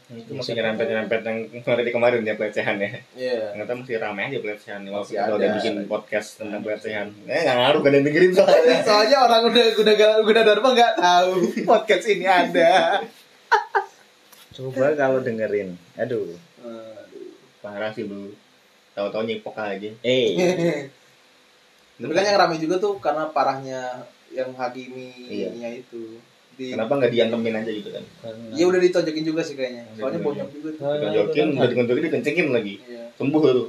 itu masih nyerempet nyerempet yang kemarin kemarin ya pelecehan ya Iya. ternyata masih ramai aja pelecehan Masih walaupun kita ada. udah bikin podcast tentang pelecehan eh nggak ngaruh kan yang dengerin soalnya Soalnya orang udah udah gak udah dharma nggak tahu podcast ini ada. Coba kalau dengerin. Aduh. Aduh. parah sih lu tahu-tahu nyipok aja Eh. Tapi kan yang rame juga tuh karena parahnya yang Iya. hakiminya itu. Di kenapa nggak diantemin aja gitu kan Iya udah ditonjokin juga sih kayaknya. Soalnya Iya. bonyok juga tuh. Ditonjokin itu udah kan ditonjokin dikencengin lagi Iya. sembuh tuh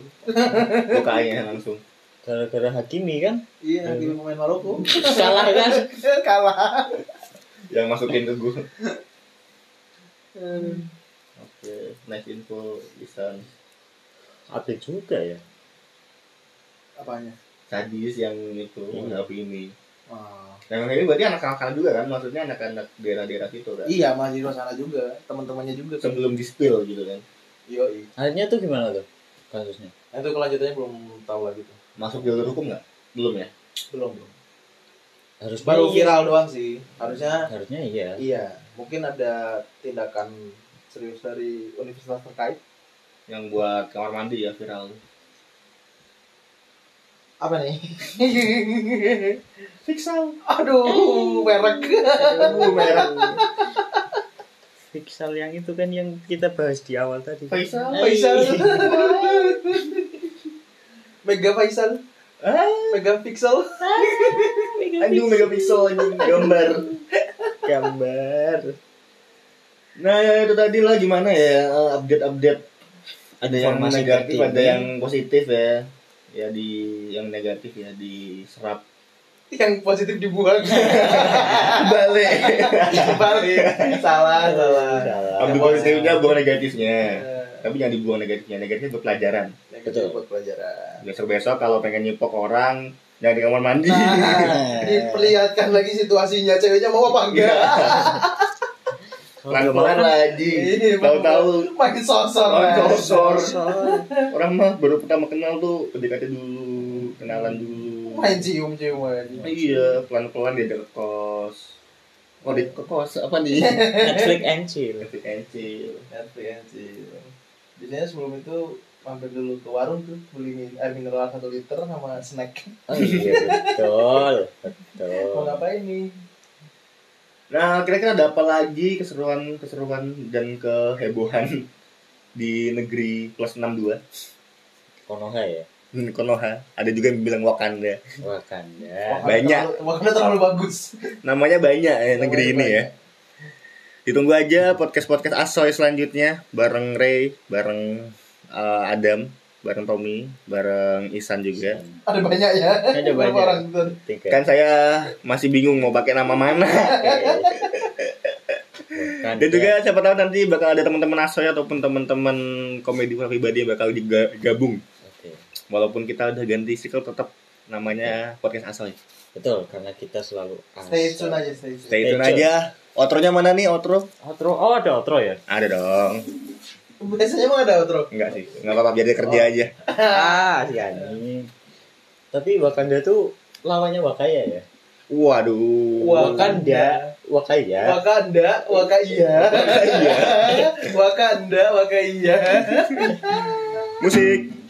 lukanya langsung gara-gara hakimi kan Iya, hakimi pemain Maroko. salah kan Kalah. yang masukin ke gue oke nice info Isan ada juga ya Apanya? sadis yang itu Hmm. menghadapi ini Wah. yang ini berarti anak anak juga kan maksudnya anak-anak daerah-daerah situ kan Iya, mahasiswa sana juga, teman-temannya juga. kan. sebelum di spill gitu kan Yoi. akhirnya tuh gimana tuh kasusnya Nah, itu kelanjutannya belum tahu lagi tuh. masuk jalur hukum nggak belum ya Belum, belum. harus Baru viral doang sih. Harusnya harusnya iya Iya, mungkin ada tindakan serius dari universitas terkait. yang buat kamar mandi ya viral Apa nih? Fixal Aduh, merek. Aduh, merah Pixel yang itu kan yang kita bahas di awal tadi. Faisal. Faisal. Mega Faisal. Ah, Mega Pixel. anjing megapiksel anjing gambar. Gambar. Nah, itu tadi lah gimana ya eh, update-update ada yang negatif, ada yang positif ya. Ya di yang negatif ya diserap Yang positif dibuang. balik. Balik. Salah, salah. Salah. Ambil Yang positifnya buang negatifnya. Eh, Tapi jangan dibuang negatifnya. Negatifnya buat pelajaran. Negatif buat pelajaran. Besok-besok kalau pengen nyipok orang jangan di kamar mandi. Nah, diperlihatkan lagi situasinya ceweknya mau apa enggak? Pelan-pelan lagi. Tahu-tahu makin sosor. Makin sosor. orang mah baru pertama kenal tuh PDKT dulu, kenalan dulu. Main cium-cium aja. Iya, pelan-pelan dia ke kos. Oh, di ke kos apa nih? Netflix and chill. Netflix and chill. Netflix sih. Biasanya sebelum itu mampir dulu ke warung tuh beli min- air mineral satu liter sama snack. Oh iya betul. Mau Betul. ngapain nih? Nah, kira-kira ada apa lagi keseruan-keseruan dan kehebohan di negeri plus 62? Konoha ya. Hmm, Konoha. Ada juga yang bilang Wakanda. Wakanda. Banyak. Terlalu, Wakanda terlalu bagus. Namanya banyak ya negeri Namanya ini ya. Ditunggu aja podcast-podcast Asoy selanjutnya bareng Ray, bareng eh, Adam, bareng Tommy, bareng Isan juga. Ada banyak ya. Ada banyak. orang. Kan saya masih bingung mau pakai nama mana. Dan juga siapa tahu nanti bakal ada teman-teman Asoy ataupun teman-teman komedi pribadi yang bakal juga gabung. Oke. Walaupun kita udah ganti sikl tetap namanya podcast Asoy. Betul, karena kita selalu Stay asal. tune aja, stay tune. Stay tune Stay tune. aja. Outronya mana nih outro? Outro. Oh, ada outro ya? Ada dong. Biasanya emang ada outro. Enggak sih. Enggak apa-apa biar dia kerja aja. ah, si anjing. Tapi Wakanda tuh lawannya Wakaya ya? Waduh. Wakanda, Wakaya. Wakanda, Wakaya. Wakanda, Wakaya. Musik.